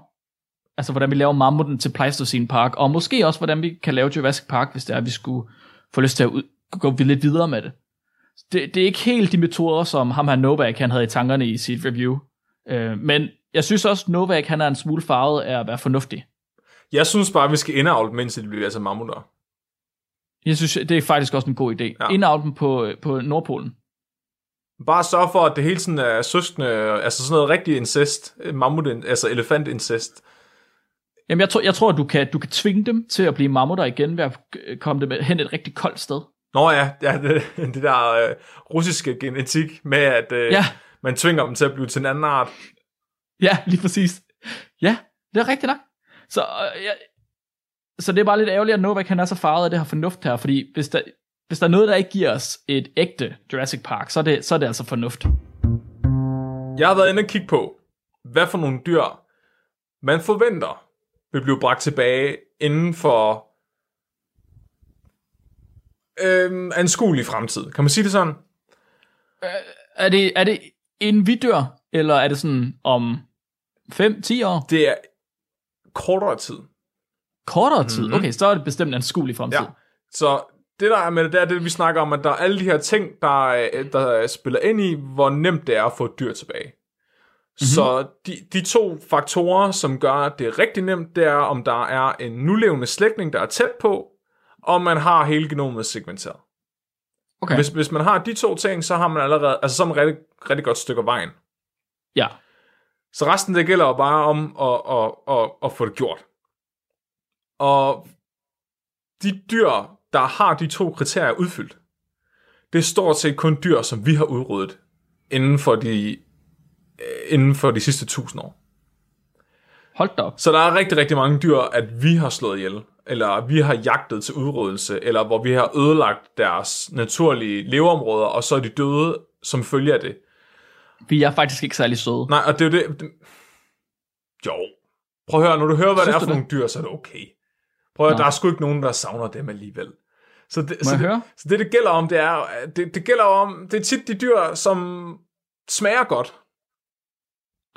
S2: altså hvordan vi laver mammuten til Pleistocene Park, og måske også, hvordan vi kan lave Jurassic Park, hvis det er, at vi skulle få lyst til at ud, gå lidt videre med det. det. Det er ikke helt de metoder, som ham her Novak, han havde i tankerne i sit review. Øh, men jeg synes også, Novak, han er en smule farvet af at være fornuftig.
S3: Jeg synes bare, vi skal indavle dem, indtil de bliver altså mammutter.
S2: Jeg synes, det er faktisk også en god idé.
S3: Ja.
S2: Ja. Indavl dem på, på Nordpolen.
S3: Bare sørg for, at det hele sådan er søskende, altså sådan noget rigtig incest, mammut, altså elefantincest.
S2: Jamen, jeg tror, jeg tror at du kan, du kan tvinge dem til at blive mammutter igen ved at øh, komme dem hen et rigtig koldt sted.
S3: Nå ja, ja det, <laughs> det der øh, russiske genetik med, at øh,
S2: Ja.
S3: man tvinger dem til at blive til en anden art.
S2: Ja, lige præcis. Ja, det er rigtigt nok. Så, øh, ja, så det er bare lidt ærgerligt, at Novak han er så farvet af det her fornuft her, fordi hvis der, hvis der er noget, der ikke giver os et ægte Jurassic Park, så er det, så er det altså fornuft.
S3: Jeg har været inde og kigge på, hvad for nogle dyr man forventer vil blive bragt tilbage inden for øhm, anskuelig fremtid. Kan man sige det sådan?
S2: Er det, er det en vi dør, eller er det sådan om 5-10 år?
S3: Det er kortere tid.
S2: Kortere tid?
S3: Mhm.
S2: Mm-hmm. Okay, så er det bestemt en skuelig fremtid.
S3: Ja. Så det der er med det, det er det, vi snakker om, at der er alle de her ting, der, øh, der spiller ind i, hvor nemt det er at få et dyr tilbage. Mm-hmm. Så de, de to faktorer, som gør, at det er rigtig nemt, det er, om der er en nulevende slægtning, der er tæt på, og man har hele genomet segmenteret.
S2: Okay.
S3: Hvis, hvis man har de to ting, så har man allerede, altså så er man rigtig, rigtig godt stykke af vejen.
S2: Ja.
S3: Så resten, det gælder jo bare om at, at, at, at få det gjort. Og de dyr, der har de to kriterier udfyldt, det er stort set kun dyr, som vi har udryddet inden for de, inden for de sidste tusind år.
S2: Hold da op.
S3: Så der er rigtig, rigtig mange dyr, at vi har slået ihjel, eller vi har jagtet til udryddelse, eller hvor vi har ødelagt deres naturlige leveområder, og så er de døde som følge af det.
S2: Vi er faktisk ikke særlig søde.
S3: Nej, og det er jo det... jo. Prøv at høre, når du hører, hvad
S2: Synes
S3: det er for
S2: det?
S3: nogle dyr, så er det okay. Prøv at høre, der er sgu ikke nogen, der savner dem alligevel. Så det, så, det, så det, det gælder om, det er, det, det gælder om, det er tit de dyr, som smager godt.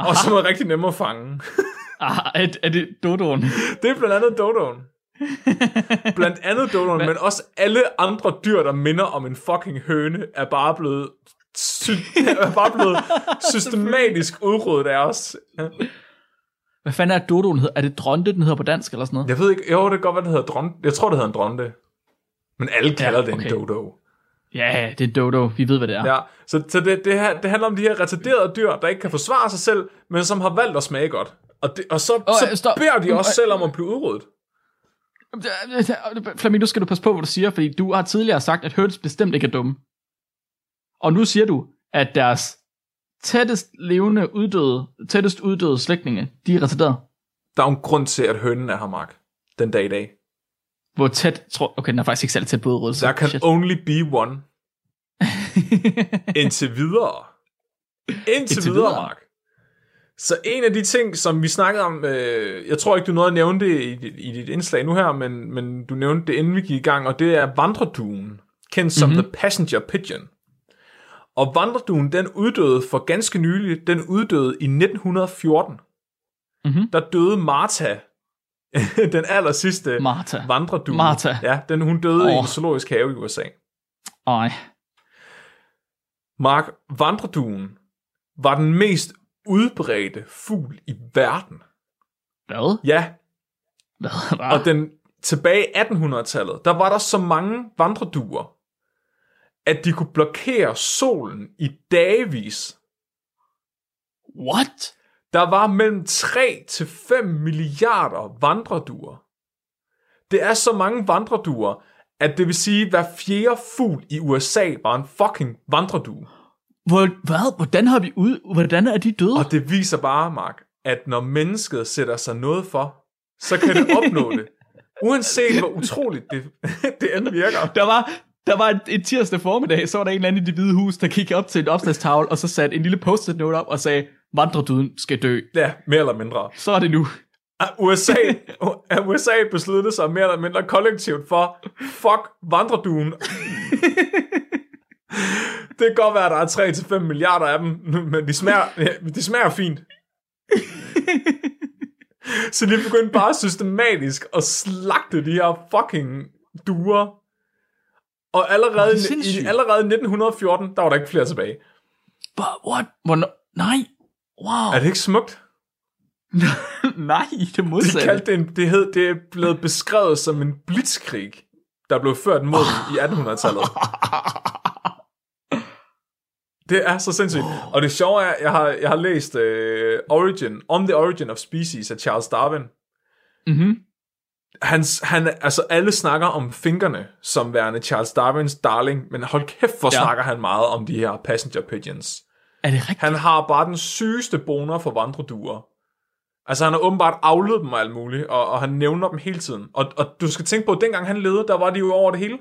S3: <laughs> og som er rigtig nemme at fange. <laughs>
S2: Ah, er, er det dodoen?
S3: Det er blandt andet dodoen. <laughs> Blandt andet dodoen, men også alle andre dyr, der minder om en fucking høne, er bare blevet, sy- er bare blevet systematisk udryddet af os. Ja.
S2: Hvad fanden er det, dodoen? Er det dronte, den hedder på dansk eller sådan noget?
S3: Jeg ved ikke, jo, det kan godt være, det hedder dronte. Jeg tror, det hedder en dronte. Men alle kalder
S2: Ja,
S3: det
S2: okay.
S3: en dodo.
S2: Ja, det er dodo. Vi ved, hvad det er.
S3: Ja, så, så det, det, her, det handler om de her retarderede dyr, der ikke kan forsvare sig selv, men som har valgt at smage godt. Og, det, og så,
S2: Åh,
S3: så
S2: øh, stop.
S3: beder de også selv om at blive udryddet.
S2: Flemming, nu skal du passe på, hvad du siger, fordi du har tidligere sagt, at høns bestemt ikke er dumme. Og nu siger du, at deres tættest levende uddøde, tættest uddøde slægtninge, de er retarderet.
S3: Der er en grund til, at hønen er her, Mark. Den dag i dag.
S2: Hvor tæt, tror, okay, den er faktisk ikke særlig tæt på udryddelse.
S3: Der kan
S2: Shit.
S3: only be one. <laughs> Indtil videre. Indtil,
S2: Indtil
S3: videre,
S2: videre.
S3: Mark. Så en af de ting, som vi snakkede om, øh, jeg tror ikke, du nåede at nævne det i, dit- i dit indslag nu her, men, men du nævnte det, inden vi gik i gang, og det er vandreduen, kendt som
S2: Mhm.
S3: The Passenger Pigeon. Og vandreduen, den uddøde for ganske nylig, den uddøde i 1914.
S2: Mhm.
S3: Der døde Martha <laughs> den aller sidste
S2: Martha.
S3: vandredue.
S2: Martha.
S3: Ja, den, hun døde oh. i en zoologisk have i USA.
S2: Ej.
S3: Mark, vandreduen var den mest udbredte fugl i verden.
S2: Hvad?
S3: Ja,
S2: Hvad? Hvad?
S3: og den tilbage i 1800-tallet, der var der så mange vandreduer, at de kunne blokere solen i dagevis.
S2: What?
S3: Der var mellem 3 til 5 milliarder vandreduer. Det er så mange vandreduer, at det vil sige, at hver fjerde fugl i USA var en fucking vandredue.
S2: Hvor, hvad? Hvordan har vi ud? Hvordan er de døde?
S3: Og det viser bare, Mark, at når mennesket sætter sig noget for, så kan det opnå det. <laughs> Uanset hvor utroligt det, <laughs> det end virker.
S2: Der var, der var et, et tirsdag formiddag, så var der en eller anden i det hvide hus, der kiggede op til en opslagstavle, og så satte en lille post-it note op og sagde, vandreduden skal dø.
S3: Ja, mere eller mindre.
S2: Så er det nu.
S3: USA, USA besluttede sig mere eller mindre kollektivt for, fuck vandreduen. <laughs> det kan godt være, at der er 3-5 milliarder af dem, men de smager, de smager fint. <laughs> Så de begyndte bare systematisk at slagte de her fucking duer. Og allerede,
S2: er
S3: i, allerede i 1914, der var der ikke flere tilbage.
S2: But what? Hvornår? Nej. Wow.
S3: Er det ikke smukt? <laughs>
S2: Nej, det
S3: De
S2: modsatte.
S3: kaldte det, en, det, hed, det er blevet beskrevet som en blitzkrig, der blev ført mod dem i 1800-tallet. <laughs> Det er så sindssygt. Og det sjove er, jeg har, jeg har læst uh, Origin, On the Origin of Species af Charles Darwin.
S2: Mhm.
S3: Hans, han, altså alle snakker om fingrene som værende Charles Darwins darling, men hold kæft, hvor
S2: ja.
S3: snakker han meget om de her passenger pigeons.
S2: Er det rigtigt?
S3: Han har bare den sygeste boner for vandreduer. Altså han har åbenbart afledt dem og alt muligt, og, og han nævner dem hele tiden. Og, og du skal tænke på, at dengang han levede, der var de jo over det hele.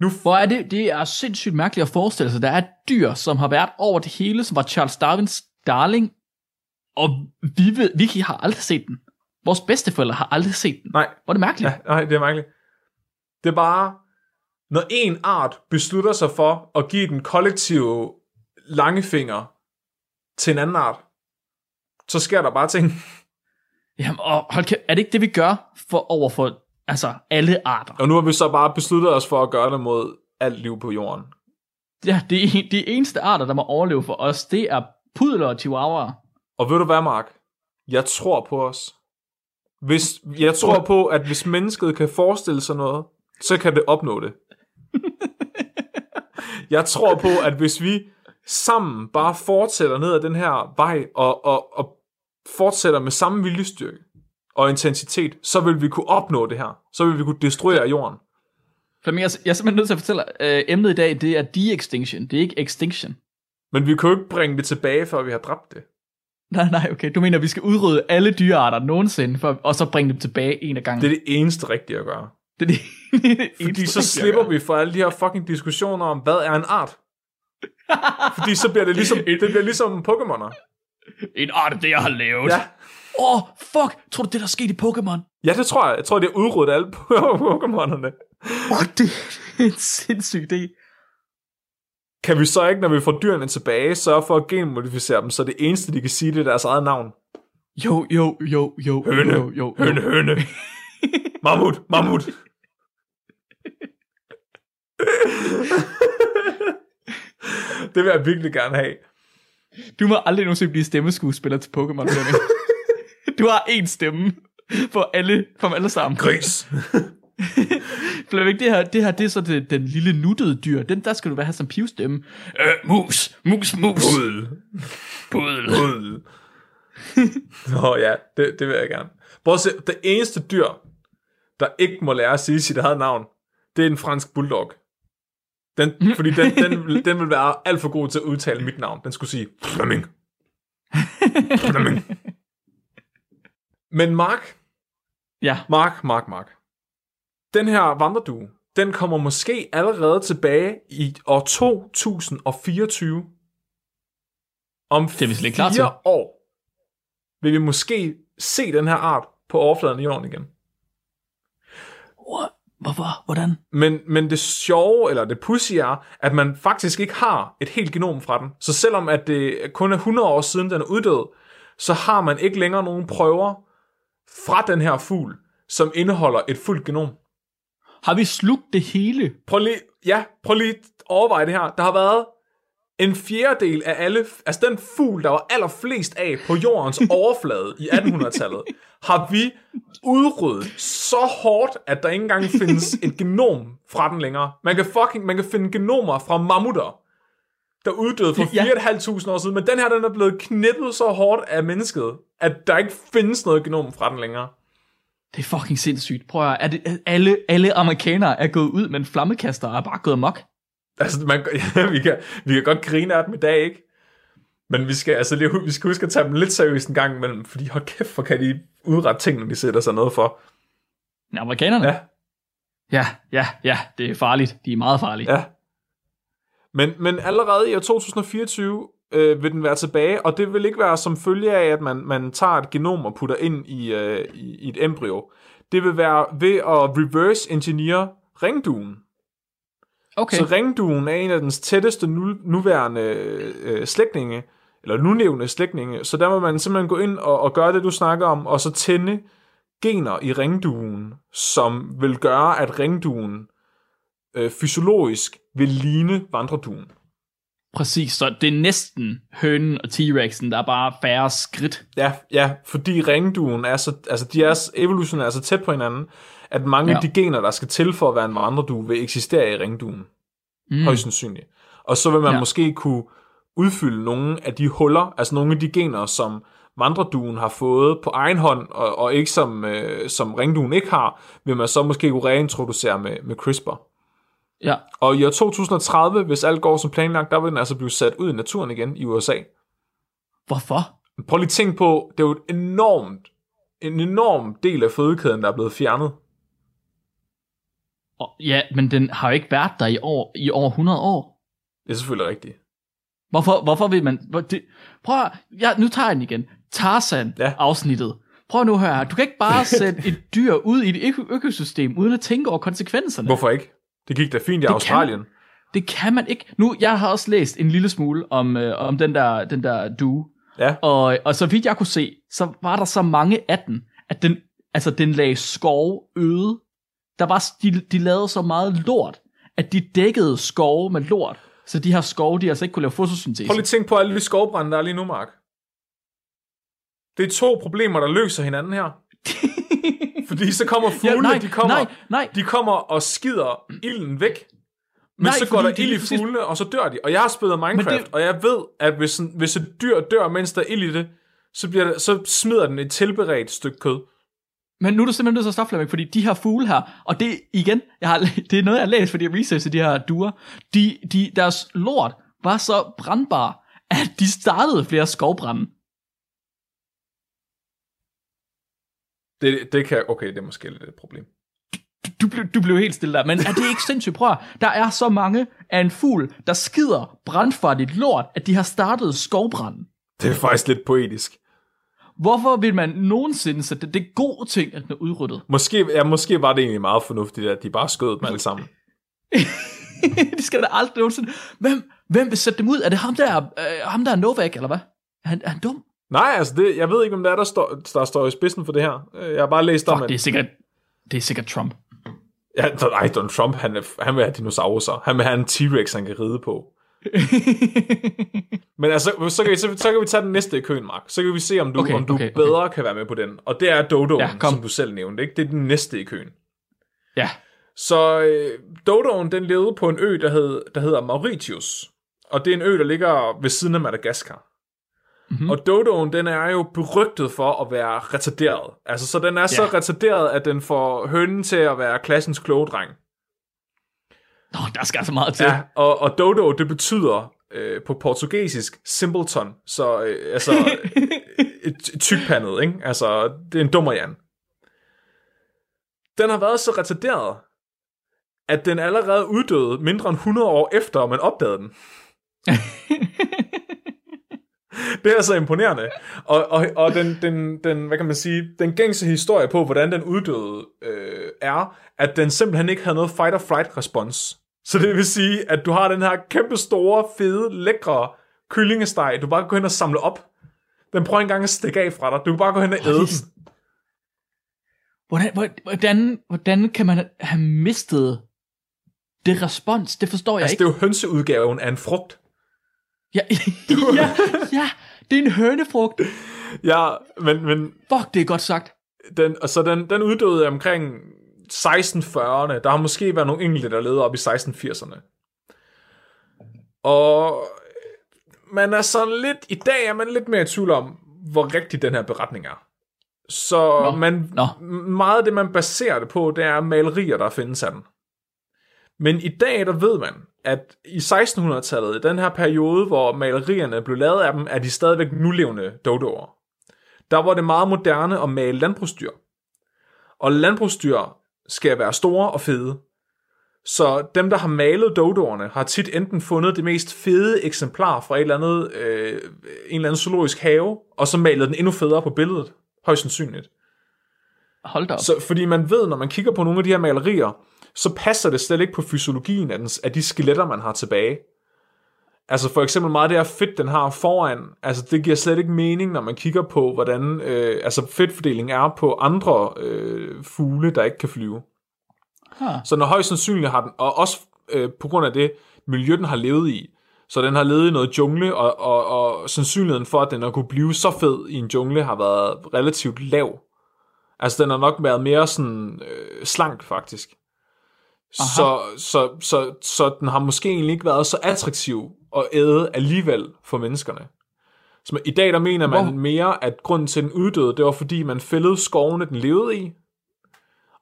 S3: Nu
S2: Hvor er det, det er sindssygt mærkeligt at forestille sig. Der er et dyr, som har været over det hele, som var Charles Darwins darling, og vi, ved, vi har aldrig set den. Vores bedsteforældre har aldrig set den.
S3: Nej,
S2: Hvor er det mærkeligt.
S3: ja, nej, det er mærkeligt. Det er bare, når en art beslutter sig for at give den kollektive langefinger til en anden art, så sker der bare ting. <laughs>
S2: Jamen, og hold kæft, er det ikke det, vi gør for over for altså, alle arter?
S3: Og nu har vi så bare besluttet os for at gøre det mod alt liv på jorden.
S2: Ja, det er de eneste arter, der må overleve for os, det er pudler og chihuahuaer.
S3: Og ved du hvad, Mark? Jeg tror på os. Hvis, jeg tror på, at hvis mennesket kan forestille sig noget, så kan det opnå det. <laughs> Jeg tror på, at hvis vi sammen bare fortsætter ned ad den her vej, og, og, og fortsætter med samme viljestyrke og intensitet, så vil vi kunne opnå det her. Så vil vi kunne destruere jorden.
S2: Flemming, jeg, jeg er simpelthen nødt til at fortælle, øh, emnet i dag, det er de-extinction, det er ikke extinction.
S3: Men vi kan jo ikke bringe det tilbage, før vi har dræbt det.
S2: Nej, nej, okay. Du mener, vi skal udrydde alle dyrearter nogensinde, for, og så bringe dem tilbage en af gangen.
S3: Det er det eneste rigtige at gøre.
S2: Det, er det, er <laughs>
S3: Fordi så slipper vi for alle de her fucking diskussioner om, hvad er en art? <laughs> Fordi så bliver det ligesom, det bliver ligesom Pokémoner.
S2: En art af det, jeg har lavet.
S3: Ja.
S2: Åh, oh, fuck. Tror du, det der skete i Pokémon?
S3: ja, det tror jeg. Jeg tror, det er udryddet alle <laughs> Pokémonerne.
S2: Åh, oh, det er en sindssyg idé.
S3: Kan vi så ikke, når vi får dyrene tilbage, sørge for at genmodificere dem, så det eneste, de kan sige, det er deres eget navn?
S2: Jo, jo, jo, jo,
S3: Høne,
S2: jo, jo,
S3: høne,
S2: jo.
S3: høne. Mammut, mammut. det vil jeg virkelig gerne have.
S2: Du må aldrig nogensinde blive stemmeskuespiller til Pokémon. <laughs> Du har én stemme for alle, for dem alle sammen.
S3: Gris. <laughs>
S2: Flemming, det her, det her, det er så det, den lille nuttede dyr. Den, der skal du være have som pivstemme. Øh, mus, mus, mus.
S3: Pudel.
S2: Pudel.
S3: Pudel. <laughs> Nå ja, det, det vil jeg gerne. Prøv at se, det eneste dyr, der ikke må lære at sige sit eget navn, det er en fransk bulldog. Den, fordi den, den, vil- den vil være alt for god til at udtale mit navn. Den skulle sige Flemming. Flemming. Men Mark,
S2: Ja,
S3: Mark, Mark, Mark. Den her vandredue, den kommer måske allerede tilbage i år 2024. Om
S2: er vi slet ikke klar
S3: fire år vil vi måske se den her art på overfladen af jorden igen.
S2: What? Hvorfor? Hvordan?
S3: Men, men det sjove, eller det pussy er, at man faktisk ikke har et helt genom fra den. Så selvom at det kun er 100 år siden, den er uddød, så har man ikke længere nogen prøver, fra den her fugl, som indeholder et fuldt genom.
S2: Har vi slugt det hele?
S3: Prøv lige, ja, prøv lige at overveje det her. Der har været en fjerdedel af alle, altså den fugl, der var allerflest af på jordens <laughs> overflade i 1800-tallet, har vi udryddet så hårdt, at der ikke engang findes et <laughs> genom fra den længere. Man kan fucking, man kan finde genomer fra mammutter, der uddøde for
S2: Ja.
S3: 4.500 år siden, men den her, den er blevet knippet så hårdt af mennesket, at der ikke findes noget genom fra den længere.
S2: Det er fucking sindssygt. Prøv at er det, alle, alle amerikanere er gået ud med en flammekaster og er bare gået mok.
S3: Altså, man, ja, <laughs> vi, kan, vi kan godt grine af dem i dag, ikke? Men vi skal, altså, lige, vi skal huske at tage dem lidt seriøst en gang imellem, fordi hold kæft, hvor kan de udrette ting, når de sætter sig noget for.
S2: Ja, amerikanerne?
S3: Ja,
S2: ja, ja, ja, det er farligt. De er meget farlige.
S3: ja. Men, men allerede i år 2024 øh, vil den være tilbage, og det vil ikke være som følge af, at man, man tager et genom og putter ind i, øh, i, i et embryo. Det vil være ved at reverse engineer ringduen.
S2: Okay.
S3: Så ringduen er en af dens tætteste nu, nuværende øh, slægtninge, eller nulevende slægtninge, så der må man simpelthen gå ind og, og gøre det, du snakker om, og så tænde gener i ringduen, som vil gøre, at ringduen øh, fysiologisk vil ligne vandreduen.
S2: Præcis, så det er næsten hønen og T-Rexen, der er bare færre skridt.
S3: Ja, ja, fordi ringduen er så, altså de er evolutionært er så tæt på hinanden, at mange ja. Af de gener, der skal til for at være en vandredue, vil eksistere i ringduen. Mm. Højst sandsynligt. Og så vil man ja. Måske kunne udfylde nogle af de huller, altså nogle af de gener, som vandreduen har fået på egen hånd, og, og ikke som, øh, som ringduen ikke har, vil man så måske kunne reintroducere med, med CRISPR.
S2: Ja.
S3: Og i år 2030, hvis alt går som planlagt, der vil den altså blive sat ud i naturen igen i USA.
S2: Hvorfor?
S3: Prøv lige at tænke på, det er jo et enormt, en enorm del af fødekæden, der er blevet fjernet.
S2: Og, ja, men den har jo ikke været der i, år, i over 100 år.
S3: Det er selvfølgelig rigtigt.
S2: Hvorfor, hvorfor vil man... Hvor, det, prøv at, ja, nu tager jeg den igen. Tarzan-afsnittet. Prøv nu her. Du kan ikke bare <laughs> sætte et dyr ud i et øko- økosystem, uden at tænke over konsekvenserne.
S3: Hvorfor ikke? Det gik da fint i
S2: kan-
S3: Australien.
S2: Det kan man ikke. Nu, jeg har også læst en lille smule om, øh, om den der, den der due.
S3: Ja.
S2: Og, og så vidt jeg kunne se, så var der så mange af den, at den, altså, den lagde skov øde. Der var, de, de lavede så meget lort, at de dækkede skove med lort. Så de her skove, de altså ikke kunne lave fotosyntese.
S3: Prøv lige at tænke på alle de skovbrænde, der er lige nu, Mark. Det er to problemer, der løser hinanden her. <laughs> Fordi så kommer fuglene,
S2: nej,
S3: de, kommer,
S2: nej, nej.
S3: de kommer og skider ilden væk. Men
S2: Nej,
S3: så går der
S2: de
S3: ild i fuglene, og så dør de. Og jeg har spillet Minecraft,
S2: det-
S3: og jeg ved, at hvis, en, hvis et dyr dør, mens der er ild i det, så, bliver det, så smider den et tilberedt stykke kød.
S2: Men nu er du simpelthen nødt til at stoppe, Flemming, fordi de her fugle her, og det igen, jeg har, <laughs> det er noget, jeg har læst, fordi jeg researchede de her duer, de, de, deres lort var så brandbar, at de startede flere skovbrænde.
S3: Det, det kan, okay, det er måske lidt et problem.
S2: Du, blev, du blev helt stille der, men er det ikke sindssygt? Prøv der er så mange af en fugl, der skider brandfarligt lort, at de har startet skovbranden.
S3: Det er faktisk lidt poetisk.
S2: Hvorfor vil man nogensinde sætte det? Det er god ting, at den er udryddet.
S3: Måske, ja, måske var det egentlig meget fornuftigt, at de bare skød dem alle sammen. <laughs>
S2: det skal da aldrig nogensinde. Hvem, hvem vil sætte dem ud? Er det ham der, øh, ham der er Novak, eller hvad? Er han, er han dum?
S3: Nej, altså, det, jeg ved ikke, om det er, der står, der står i spidsen for det her. Øh, Jeg har bare læst om,
S2: Fuck,
S3: at...
S2: det er sikkert, det er sikkert Trump.
S3: Ja, nej, Donald Trump, han, han vil have dinosaurer. Han vil have en T-Rex, han kan ride på. <laughs> Men altså, så kan, vi, så, så kan vi tage den næste i køen, Mark. Så kan vi se, om du,
S2: Okay,
S3: om du
S2: okay, okay.
S3: bedre kan være med på den. Og det er Dodo,
S2: Ja, kom.
S3: som du selv nævnte. Ikke? Det er den næste i køen.
S2: ja,
S3: Så øh, Dodoen, den levede på en ø, der, hed, der hedder Mauritius. Og det er en ø, der ligger ved siden af Madagaskar. Mm-hmm. Og Dodoen, den er jo berygtet for at være retarderet. Altså, så den er så
S2: Ja.
S3: retarderet, at den får hønnen til at være klassens kloge dreng.
S2: Nå, der skal altså meget til.
S3: Ja, og, og Dodo, det betyder øh, på portugisisk simpleton, så øh, altså <laughs> et, et tykpandet, ikke? Altså, det er en dummerjan. Den har været så retarderet, at den allerede uddøde mindre end 100 år efter, man opdagede den. <laughs> Det er altså imponerende. Og, og, og den, den, den, hvad kan man sige, den gængse historie på, hvordan den uddøde, øh, er, at den simpelthen ikke havde noget fight-or-flight respons. Så det vil sige, at du har den her kæmpe store, fede, lækre kyllingesteg, du bare kan gå hen og samle op. Den prøver engang at stikke af fra dig. Du kan bare gå hen og æde den.
S2: Hvordan, hvor- hvordan, hvordan kan man have mistet det respons? Det forstår jeg
S3: Altså,
S2: ikke.
S3: det er jo hønseudgaven af en frugt.
S2: Ja, <laughs> ja, ja, det er en hønefrugt.
S3: Ja, men, men
S2: Fuck, det er godt sagt.
S3: den, og så den, den uddøde omkring 1640'erne. Der har måske været nogle enkelte, der levede op i 1680'erne. Og man er sådan lidt, i dag er man lidt mere i tvivl om, hvor rigtig den her beretning er. Så
S2: Nå,
S3: man,
S2: nå.
S3: meget af det, man baserer det på, det er malerier, der findes af den. Men i dag, der ved man, at i 1600-tallet, i den her periode, hvor malerierne blev lavet af dem, er de stadigvæk nulevende dodoer. Der var det meget moderne at male landbrugsdyr. Og landbrugsdyr skal være store og fede. Så dem, der har malet dodoerne, har tit enten fundet det mest fede eksemplar fra et eller andet, øh, en eller anden zoologisk have, og så malet den endnu federe på billedet. Højst sandsynligt.
S2: Hold da op.
S3: Så, fordi man ved, når man kigger på nogle af de her malerier, så passer det slet ikke på fysiologien af, den, af de skeletter, man har tilbage. Altså for eksempel meget det her fedt, den har foran, altså det giver slet ikke mening, når man kigger på, hvordan øh, altså fedtfordeling er på andre øh, fugle, der ikke kan flyve.
S2: Ah.
S3: Så når højst sandsynligt har den, og også øh, på grund af det miljø, den har levet i, så den har levet i noget jungle, og, og, og sandsynligheden for, at den har kunne blive så fed i en jungle, har været relativt lav. Altså den har nok været mere sådan øh, slank faktisk. Så, så, så, så den har måske egentlig ikke været så attraktiv at æde alligevel for menneskerne. Så i dag der mener man
S2: Hvor-
S3: mere, at grunden til den uddøde, det var fordi man fældede skovene, den levede i,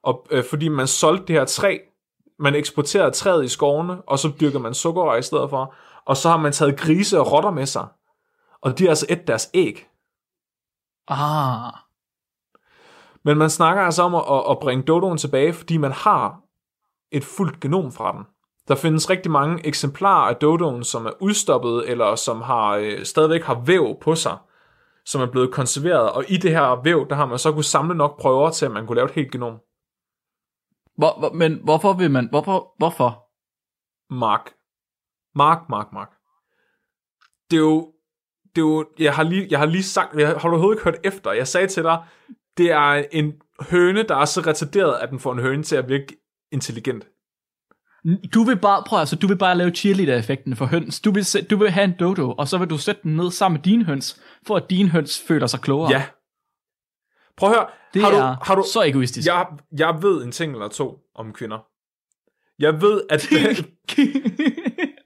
S3: og øh, fordi man solgte det her træ, man eksporterede træet i skovene, og så dyrker man sukkerrør i stedet for, og så har man taget grise og rotter med sig, og de har altså et deres æg.
S2: Ah.
S3: Men man snakker altså om at, at- at bringe dodoen tilbage, fordi man har et fuldt genom fra den. Der findes rigtig mange eksemplarer af dodoen, som er udstoppet, eller som har øh, stadigvæk har væv på sig, som er blevet konserveret. Og i det her væv, der har man så kunne samle nok prøver til, at man kunne lave et helt genom.
S2: Hvor, hvor, men hvorfor vil man... Hvorfor? Hvorfor?
S3: Mark. Mark, Mark, Mark. Det er jo... Det er jo jeg, har lige, jeg har lige sagt... Jeg har du overhovedet ikke hørt efter. Jeg sagde til dig, det er en høne, der er så retarderet, at den får en høne til at virke intelligent.
S2: Du vil bare, prøv altså, du vil bare lave cheerleader-effekten for høns. Du vil, du vil have en dodo, og så vil du sætte den ned sammen med dine høns, for at dine høns føler sig klogere.
S3: Ja. Prøv at høre.
S2: det
S3: har du,
S2: er
S3: har du,
S2: så egoistisk.
S3: jeg, jeg ved en ting eller to om kvinder. Jeg ved, at <laughs>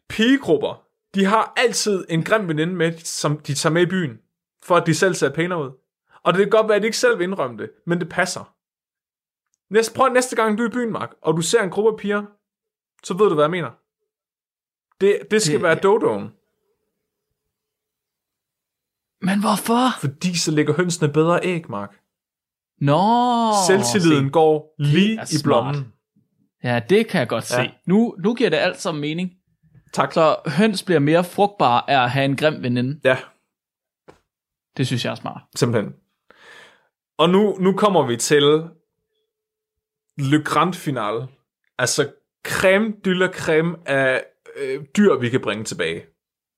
S3: pigegrupper, de har altid en grim veninde med, som de tager med i byen, for at de selv ser pænere ud. Og det kan godt være, at de ikke selv vil indrømme det, men det passer. Næste, prøv næste gang, du er i byen, Mark, og du ser en gruppe af piger, så ved du, hvad jeg mener. Det, det skal
S2: Det-
S3: være dodoen,
S2: Men hvorfor?
S3: fordi så ligger hønsene bedre æg, Mark.
S2: Nå.
S3: Selvtilliden
S2: se.
S3: går lige i blommen.
S2: smart. Ja, det kan jeg godt se.
S3: Ja.
S2: Nu, nu giver det alt sammen mening.
S3: Tak.
S2: Så høns bliver mere frugtbare af at have en grim veninde.
S3: Ja,
S2: Det synes jeg er smart.
S3: simpelthen. Og nu, nu kommer vi til Le Grand Finale. Altså creme de la creme af øh, dyr, vi kan bringe tilbage.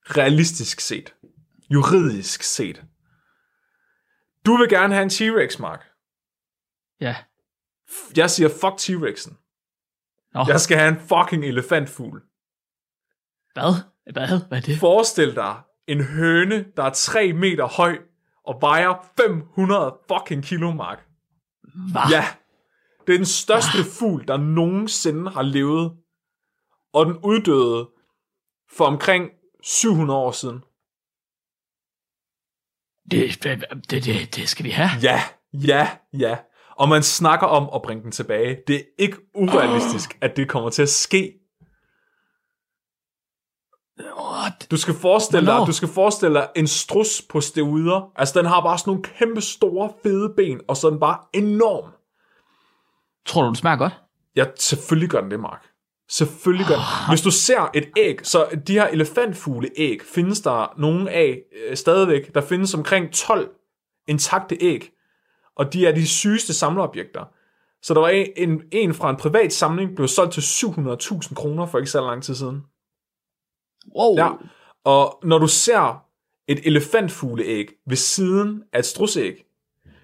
S3: Realistisk set. Juridisk set. Du vil gerne have en T-Rex, Mark.
S2: Ja.
S3: Jeg siger fuck T-Rexen.
S2: Nå,
S3: Jeg skal have en fucking elefantfugl.
S2: hvad? Hvad? Hvad er det?
S3: Forestil dig en høne, der er 3 meter høj og vejer 500 fucking kilo, Mark.
S2: Hvad?
S3: Ja, det er den største fugl, der nogensinde har levet. Og den uddøde for omkring 700 år siden.
S2: Det, det, det, det, skal vi have.
S3: Ja, ja, ja. Og man snakker om at bringe den tilbage. Det er ikke urealistisk, at det kommer til at ske.
S2: What?
S3: Du skal forestille
S2: Hvornår?
S3: dig, du skal forestille dig en strus på steroider. Altså, den har bare sådan nogle kæmpe store, fede ben, og så er den bare enorm.
S2: Tror du, den smager godt?
S3: Ja, selvfølgelig gør den det, Mark. Selvfølgelig gør den. Hvis du ser et æg, så de her elefantfugle-æg, findes der nogle af øh, stadigvæk. Der findes omkring 12 intakte æg, og de er de sygeste samlerobjekter. Så der var en, en, en fra en privat samling, blev solgt til 700.000 kroner for ikke så lang tid siden.
S2: Wow.
S3: Ja. Og når du ser et elefantfugleæg ved siden af et strusæg,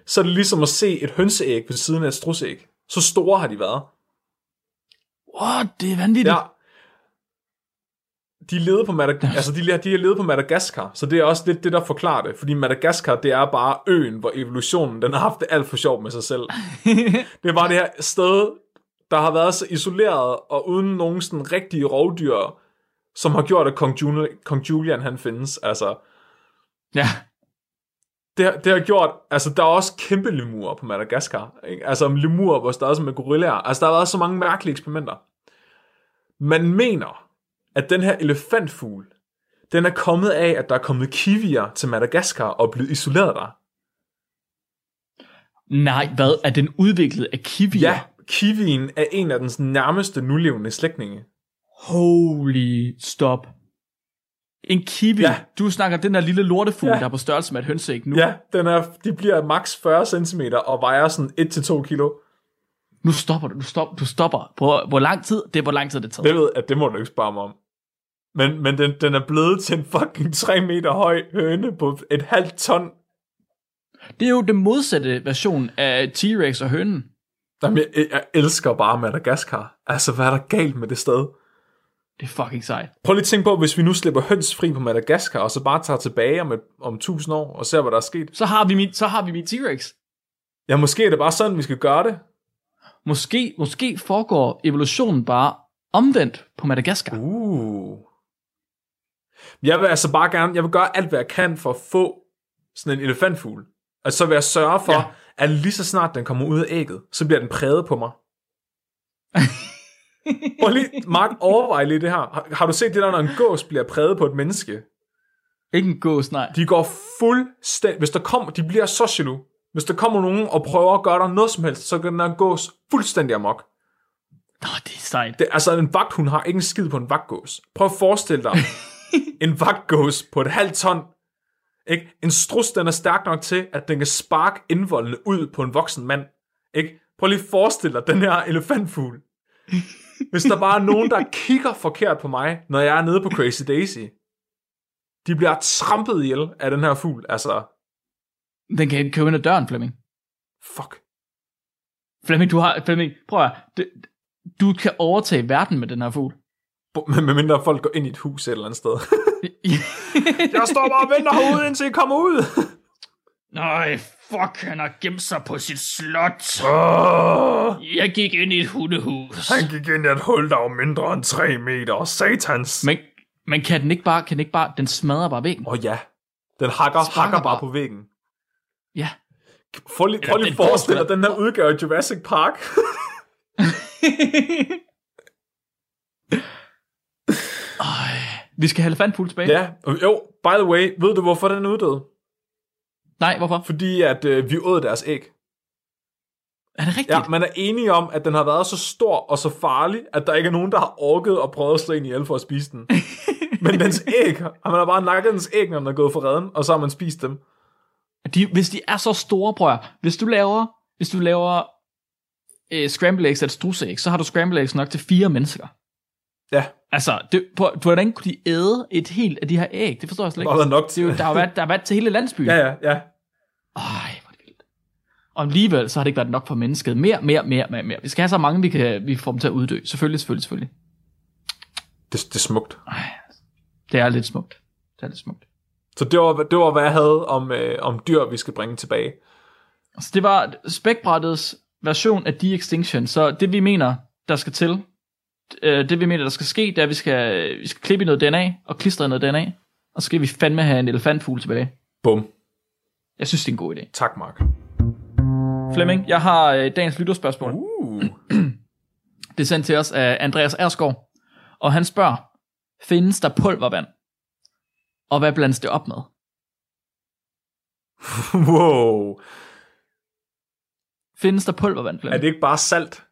S3: så er det ligesom at se et hønseæg ved siden af et strusæg. Så store har de været.
S2: What? Det er vanvittigt.
S3: Ja. De levede på Madag- <laughs> altså de, de har levet på Madagaskar, så det er også lidt det, der forklarer det. Fordi Madagaskar, det er bare øen, hvor evolutionen den har haft det alt for sjovt med sig selv. <laughs> det er bare det her sted, der har været så isoleret, og uden nogen sådan rigtige rovdyr, som har gjort, at Kong, Jul- Kong Julian han findes. Altså,
S2: Ja.
S3: Det, har- det har gjort, altså der er også kæmpe lemurer på Madagaskar. Ikke? Altså lemurer, hvor der også med gorillaer. Altså der har været så mange mærkelige eksperimenter. Man mener, at den her elefantfugl, den er kommet af, at der er kommet kiwier til Madagaskar og blevet isoleret der.
S2: Nej, hvad? Er den udviklet af kiwi?
S3: Ja, kiwien er en af dens nærmeste nulevende slægtninge.
S2: Holy stop. En kiwi.
S3: Ja.
S2: Du snakker den der lille lortefugl,
S3: Ja.
S2: der er på størrelse med et hønseæg nu.
S3: Ja, den er, de bliver maks 40 cm og vejer sådan 1-2 kilo.
S2: Nu stopper du. Du, stop, du stopper. Hvor, hvor lang tid? Det er, hvor lang tid det tager.
S3: Det ved at det må du ikke spørge mig om. Men, men den, den er blevet til en fucking 3 meter høj høne på et halvt ton.
S2: Det er jo den modsatte version af T-Rex og hønen.
S3: Jamen, jeg, jeg elsker bare Madagaskar. Altså, hvad er der galt med det sted?
S2: Det er fucking sejt.
S3: Prøv lige at tænke på, hvis vi nu slipper høns fri på Madagaskar, og så bare tager tilbage om, et, om 1000 år, og ser, hvad der er sket.
S2: Så har vi min, så har vi min T-Rex.
S3: Ja, måske er det bare sådan, vi skal gøre det.
S2: Måske, måske foregår evolutionen bare omvendt på Madagaskar.
S3: Uh. Jeg vil altså bare gerne, jeg vil gøre alt, hvad jeg kan for at få sådan en elefantfugl. Altså så vil jeg sørge for,
S2: ja.
S3: at lige så snart den kommer ud af ægget, så bliver den præget på mig. <laughs> Prøv lige, Mark, overvej lige det her. Har, har du set det der, når en gås bliver præget på et menneske?
S2: Ikke en gås, nej.
S3: De går fuldstændig... Hvis der kommer... De bliver så jaloux. Hvis der kommer nogen og prøver at gøre dig noget som helst, så kan den her gås fuldstændig amok.
S2: Nå, det er sejt.
S3: Det, altså, en vagthund har ikke en skid på en vagtgås. Prøv at forestille dig <laughs> en vagtgås på et halvt ton. Ikke? En strus, den er stærk nok til, at den kan sparke indvoldene ud på en voksen mand. Ikke? Prøv lige at forestille dig den her elefantfugl. Hvis der bare er nogen, der kigger forkert på mig, når jeg er nede på Crazy Daisy. De bliver trampet ihjel af den her fugl. Altså,
S2: Den kan købe ind ad døren, Flemming.
S3: fuck.
S2: Flemming, du har... Flemming, prøv at høre. Det, du kan overtage verden med den her fugl.
S3: Med mindre folk går ind i et hus et eller andet sted. <laughs> jeg står bare og venter herude, indtil I kommer ud.
S2: Nej, fuck, han har gemt sig på sit slot.
S3: Oh.
S2: Jeg gik ind i et hundehus.
S3: Han gik ind i et hul, der var mindre end 3 meter. Satans.
S2: Men, men kan den ikke bare... Kan den ikke bare... Den smadrer bare væggen.
S3: Åh oh, ja. Den hakker,
S2: Sparker
S3: hakker bare
S2: bare.
S3: på væggen.
S2: Ja.
S3: Prøv lige, prøv lige
S2: den
S3: at forestille dig
S2: forestiller-
S3: den her udgave af Jurassic Park. <laughs>
S2: Ej, vi skal have elefantfugl tilbage.
S3: ja, jo, by the way, ved du hvorfor den er uddød?
S2: Nej, hvorfor?
S3: Fordi at øh, vi åd deres æg.
S2: Er det rigtigt?
S3: Ja, man er enige om, at den har været så stor og så farlig, at der ikke er nogen, der har orket og prøvet at slå en ihjel for at spise den. <laughs> Men dens æg, man har bare nakket dens æg, når den er gået for redden, og så har man spist dem.
S2: De, hvis de er så store, høre. hvis du laver, hvis du laver øh, scramble eggs af et strusæg, så har du scramble eggs nok til fire mennesker.
S3: Ja,
S2: Altså, det, på, hvordan kunne de æde et helt af de her æg? Det forstår jeg slet ikke.
S3: været nok
S2: Det er jo, der har været, der har været til hele landsbyen.
S3: Ja, ja, ja.
S2: Ej, hvor det vildt. Og alligevel, så har det ikke været nok for mennesket. Mere, mere, mere, mere, mere. Vi skal have så mange, vi kan vi får dem til at uddø. Selvfølgelig, selvfølgelig, selvfølgelig.
S3: Det, det er smukt.
S2: Det er lidt smukt. Det er lidt smukt.
S3: Så det var, det var hvad jeg havde om, øh, om dyr, vi skal bringe tilbage.
S2: Altså, det var spækbrættets version af de-extinction. Så det vi mener, der skal til, øh, det vi mener, der skal ske, det er, at vi skal, vi skal klippe i noget DNA, og klistre noget DNA, og så skal vi fandme have en elefantfugl tilbage.
S3: Bum.
S2: Jeg synes, det er en god idé.
S3: Tak, Mark.
S2: Flemming, jeg har øh, dagens lytterspørgsmål.
S3: Uh. <clears throat>
S2: Det er sendt til os af Andreas Ersgaard, og han spørger, findes der pulvervand? Og hvad blandes det op med? <laughs>
S3: wow.
S2: Findes der pulvervand,
S3: Er
S2: Flemming?
S3: det ikke bare salt?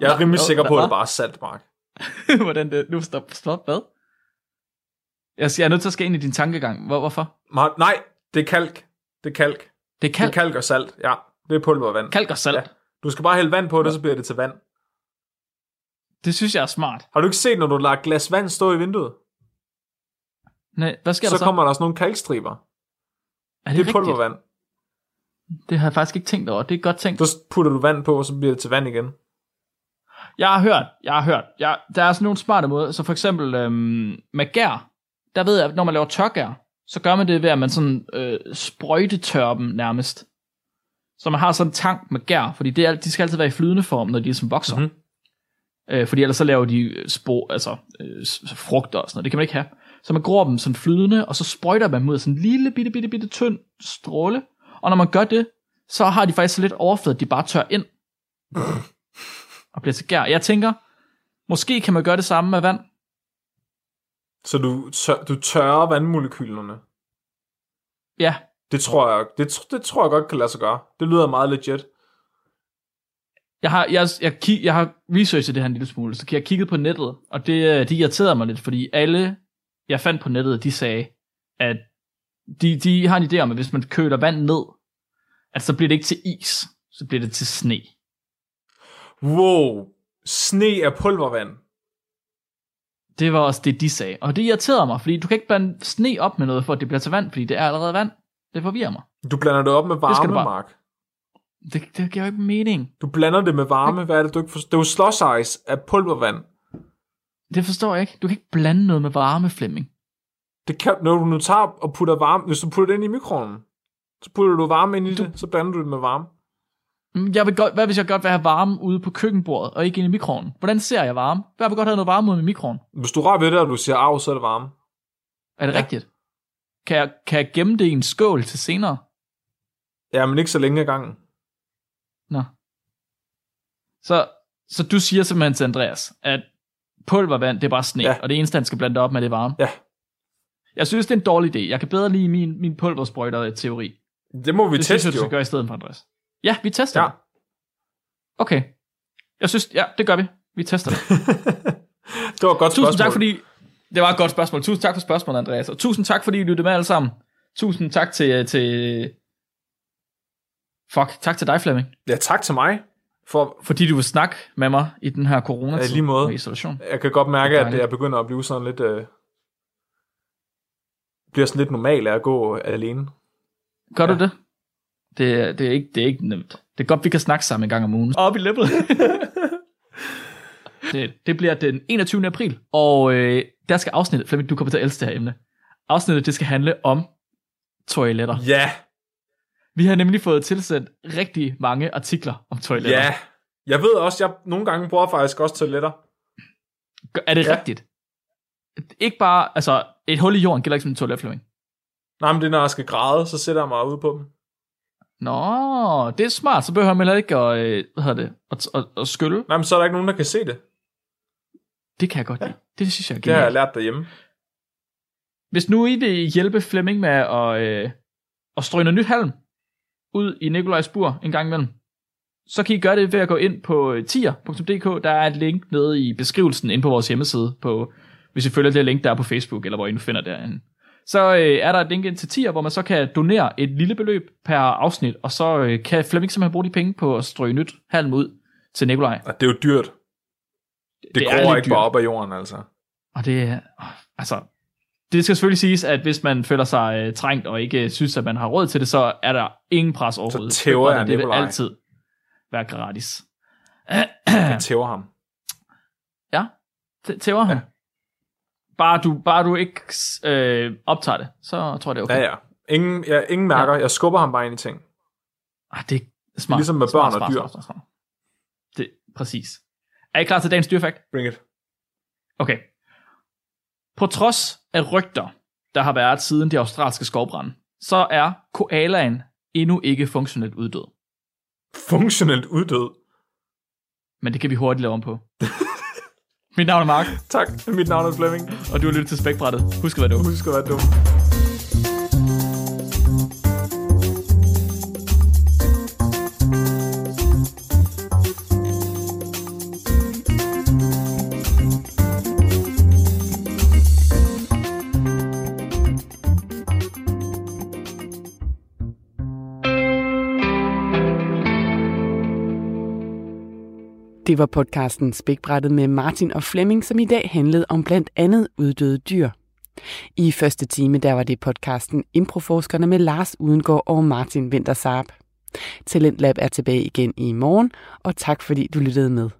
S3: Jeg er rimelig sikker på, at det bare er salt, Mark. <laughs>
S2: Hvordan det... Nu stop, stop, hvad? Jeg, jeg er nødt til at skal ind i din tankegang. Hvor, hvorfor?
S3: Mark nej, det er kalk. Det er kalk.
S2: Det er
S3: Det er
S2: kalk,
S3: kalk og salt, ja. Det er pulvervand.
S2: kalk og salt.
S3: Ja. Du skal bare hælde vand på det, så bliver det til vand.
S2: Det synes jeg er smart.
S3: Har du ikke set, når du lader glas vand stå i vinduet?
S2: Nej, hvad sker
S3: Så,
S2: der så?
S3: kommer der sådan nogle kalkstriber.
S2: er
S3: Det
S2: det,
S3: er pulvervand.
S2: Det har jeg faktisk ikke tænkt over. Det er godt tænkt.
S3: Så putter du vand på, og så bliver det til vand igen.
S2: Jeg har hørt, jeg har hørt. Jeg, der er sådan nogle smarte måder. Så for eksempel øhm, med gær, der ved jeg, at når man laver tørgær, så gør man det ved, at man sådan øh, sprøjtetør dem nærmest. Så man har sådan en tank med gær, fordi det er, de skal altid være i flydende form, når de som vokser.
S3: Mhm.
S2: Mm-hmm. Øh, fordi ellers så laver de spor, altså øh, frugter og sådan noget. Det kan man ikke have. Så man gror dem sådan flydende, og så sprøjter man af sådan en lille bitte, bitte, bitte tynd stråle. Og når man gør det, så har de faktisk så lidt overflade, at de bare tør ind. <clears throat> og bliver til gær. Jeg tænker, måske kan man gøre det samme med vand.
S3: Så du, tør, du tørrer vandmolekylerne.
S2: Ja,
S3: Det tror jeg, det, det tror jeg godt kan lade sig gøre. Det lyder meget legit.
S2: Jeg har, jeg, jeg, kig, jeg har researchet det her en lille smule, så jeg har kigget på nettet, og det, øh, det irriterede mig lidt, fordi alle, jeg fandt på nettet, de sagde, at de, de har en idé om, at hvis man køler vand ned, at så bliver det ikke til is, så bliver det til sne.
S3: Wow. Sne er pulvervand.
S2: Det var også det, de sagde. Og det irriterede mig, fordi du kan ikke blande sne op med noget, for at det bliver til vand, fordi det er allerede vand. Det forvirrer mig.
S3: Du blander det op med
S2: skal
S3: varme,
S2: du bare.
S3: Mark.
S2: Det, det giver jo ikke mening.
S3: Du blander det med varme. Hvad er det, du ikke forstår? Det er jo slush ice af pulvervand.
S2: Det forstår jeg ikke. Du kan ikke blande noget med varme, Flemming.
S3: Det kan, når du nu tager og putter varme, hvis du putter det ind i mikroovnen, så putter du varme ind i
S2: Du-
S3: det, så blander du det med varme.
S2: Mm, Jeg vil godt, hvad hvis jeg godt vil have varme ude på køkkenbordet, og ikke inde i mikroovnen? Hvordan ser jeg varme? Jeg vil godt have noget varme ude i mikroovnen.
S3: Hvis du rører ved det, og du siger af, så er det varme.
S2: Er det
S3: Ja.
S2: rigtigt? Kan jeg, kan jeg gemme det i en skål til senere?
S3: Ja, men ikke så længe ad gangen.
S2: Nå. Så, så du siger simpelthen til Andreas, at pulvervand, det er bare sne,
S3: Ja.
S2: og det eneste, han skal blande op med, det er varme.
S3: Ja.
S2: Jeg synes, det er en dårlig idé. Jeg kan bedre lide min, min pulversprøjter-teori.
S3: Det må vi
S2: Det synes
S3: teste
S2: du
S3: jo.
S2: skal gøre i stedet for, Andreas. Ja, vi tester
S3: Ja.
S2: det. Okay. Jeg synes, ja, det gør vi. Vi tester det. <laughs>
S3: det var et godt
S2: Tusind
S3: spørgsmål.
S2: tak, fordi... Det var et godt spørgsmål. Tusind tak for spørgsmålet, Andreas. Og tusind tak, fordi I lyttede med alle sammen. Tusind tak til... til... Fuck, tak til dig, Flemming.
S3: Ja, tak til mig. For
S2: Fordi du vil snakke med mig i den her corona
S3: Ja, i lige måde.
S2: og isolation.
S3: jeg kan godt mærke, at jeg begynder at blive sådan lidt... Øh, bliver sådan lidt normal af at gå alene.
S2: Gør
S3: Ja.
S2: du det? Det, er- det, er ikke, det er ikke nemt. Det er godt, vi kan snakke sammen en gang om ugen. <laughs> Op i læppet. <laughs> det, det bliver den 21. april, og øh, der skal afsnittet, Flemming, du kommer til at elske det her emne. Afsnittet, det skal handle om toiletter.
S3: Ja,
S2: Vi har nemlig fået tilsendt rigtig mange artikler om toiletter.
S3: ja. Jeg ved også, jeg nogle gange bruger faktisk også toiletter.
S2: Er det
S3: Ja.
S2: rigtigt? Ikke bare, altså, et hul i jorden gælder ikke som en toilet, Flemming.
S3: Nej, men det er, når jeg skal græde, så sætter jeg mig ude på dem.
S2: Nå, det er smart, så behøver man heller ikke at, øh, hvad hedder det, at, at, at skylle.
S3: Nej, men så er der ikke nogen, der kan se det.
S2: Det kan jeg godt lide. Det synes jeg er
S3: Det har jeg
S2: genialt.
S3: lært derhjemme.
S2: Hvis nu I vil hjælpe Flemming med at, øh, at strø noget nyt halm ud i Nikolajs bur en gang imellem, så kan I gøre det ved at gå ind på øh, tier.dk. Der er et link nede i beskrivelsen inde på vores hjemmeside, på, hvis I følger det link, der er på Facebook, eller hvor I nu finder derinde. Så øh, er der et link ind til tier, hvor man så kan donere et lille beløb per afsnit, og så øh, kan Flemming simpelthen bruge de penge på at strø nyt halm ud til Nikolaj.
S3: Og det er jo dyrt. Det, det
S2: lidt
S3: ikke bare
S2: dyrt.
S3: op af jorden, altså.
S2: Og det er, altså, det skal selvfølgelig siges, at hvis man føler sig øh, trængt og ikke synes, at man har råd til det, så er der ingen pres overhovedet.
S3: tæver jeg
S2: det vil altid være gratis.
S3: Jeg tæver ham.
S2: Ja, tæver ham.
S3: Ja.
S2: Bare du, bare du ikke øh, optager det, så tror jeg, det er okay.
S3: Ja, ja. Ingen, ja, ingen mærker. Jeg skubber ham bare ind i ting.
S2: Ah, det er smart.
S3: Ligesom med
S2: smart,
S3: børn og
S2: smart,
S3: dyr.
S2: Smart, smart, smart. Det, præcis. Er I klar til dagens dyrfakt?
S3: Bring it.
S2: Okay. På trods af rygter, der har været siden de australske skovbrænde, så er koalaen endnu ikke funktionelt uddød.
S3: Funktionelt uddød.
S2: Men det kan vi hurtigt lave om på. <laughs> Mit navn er Mark,
S3: Tak. Mit navn er Flemming.
S2: og du har lyttet til Spækbrættet. Husk at være dum.
S3: Husk at være dum.
S1: Det var podcasten Spækbrættet med Martin og Flemming, som i dag handlede om blandt andet uddøde dyr. I første time der var det podcasten Improforskerne med Lars Udengård og Martin Winter Saab. Talentlab er tilbage igen i morgen, og tak fordi du lyttede med.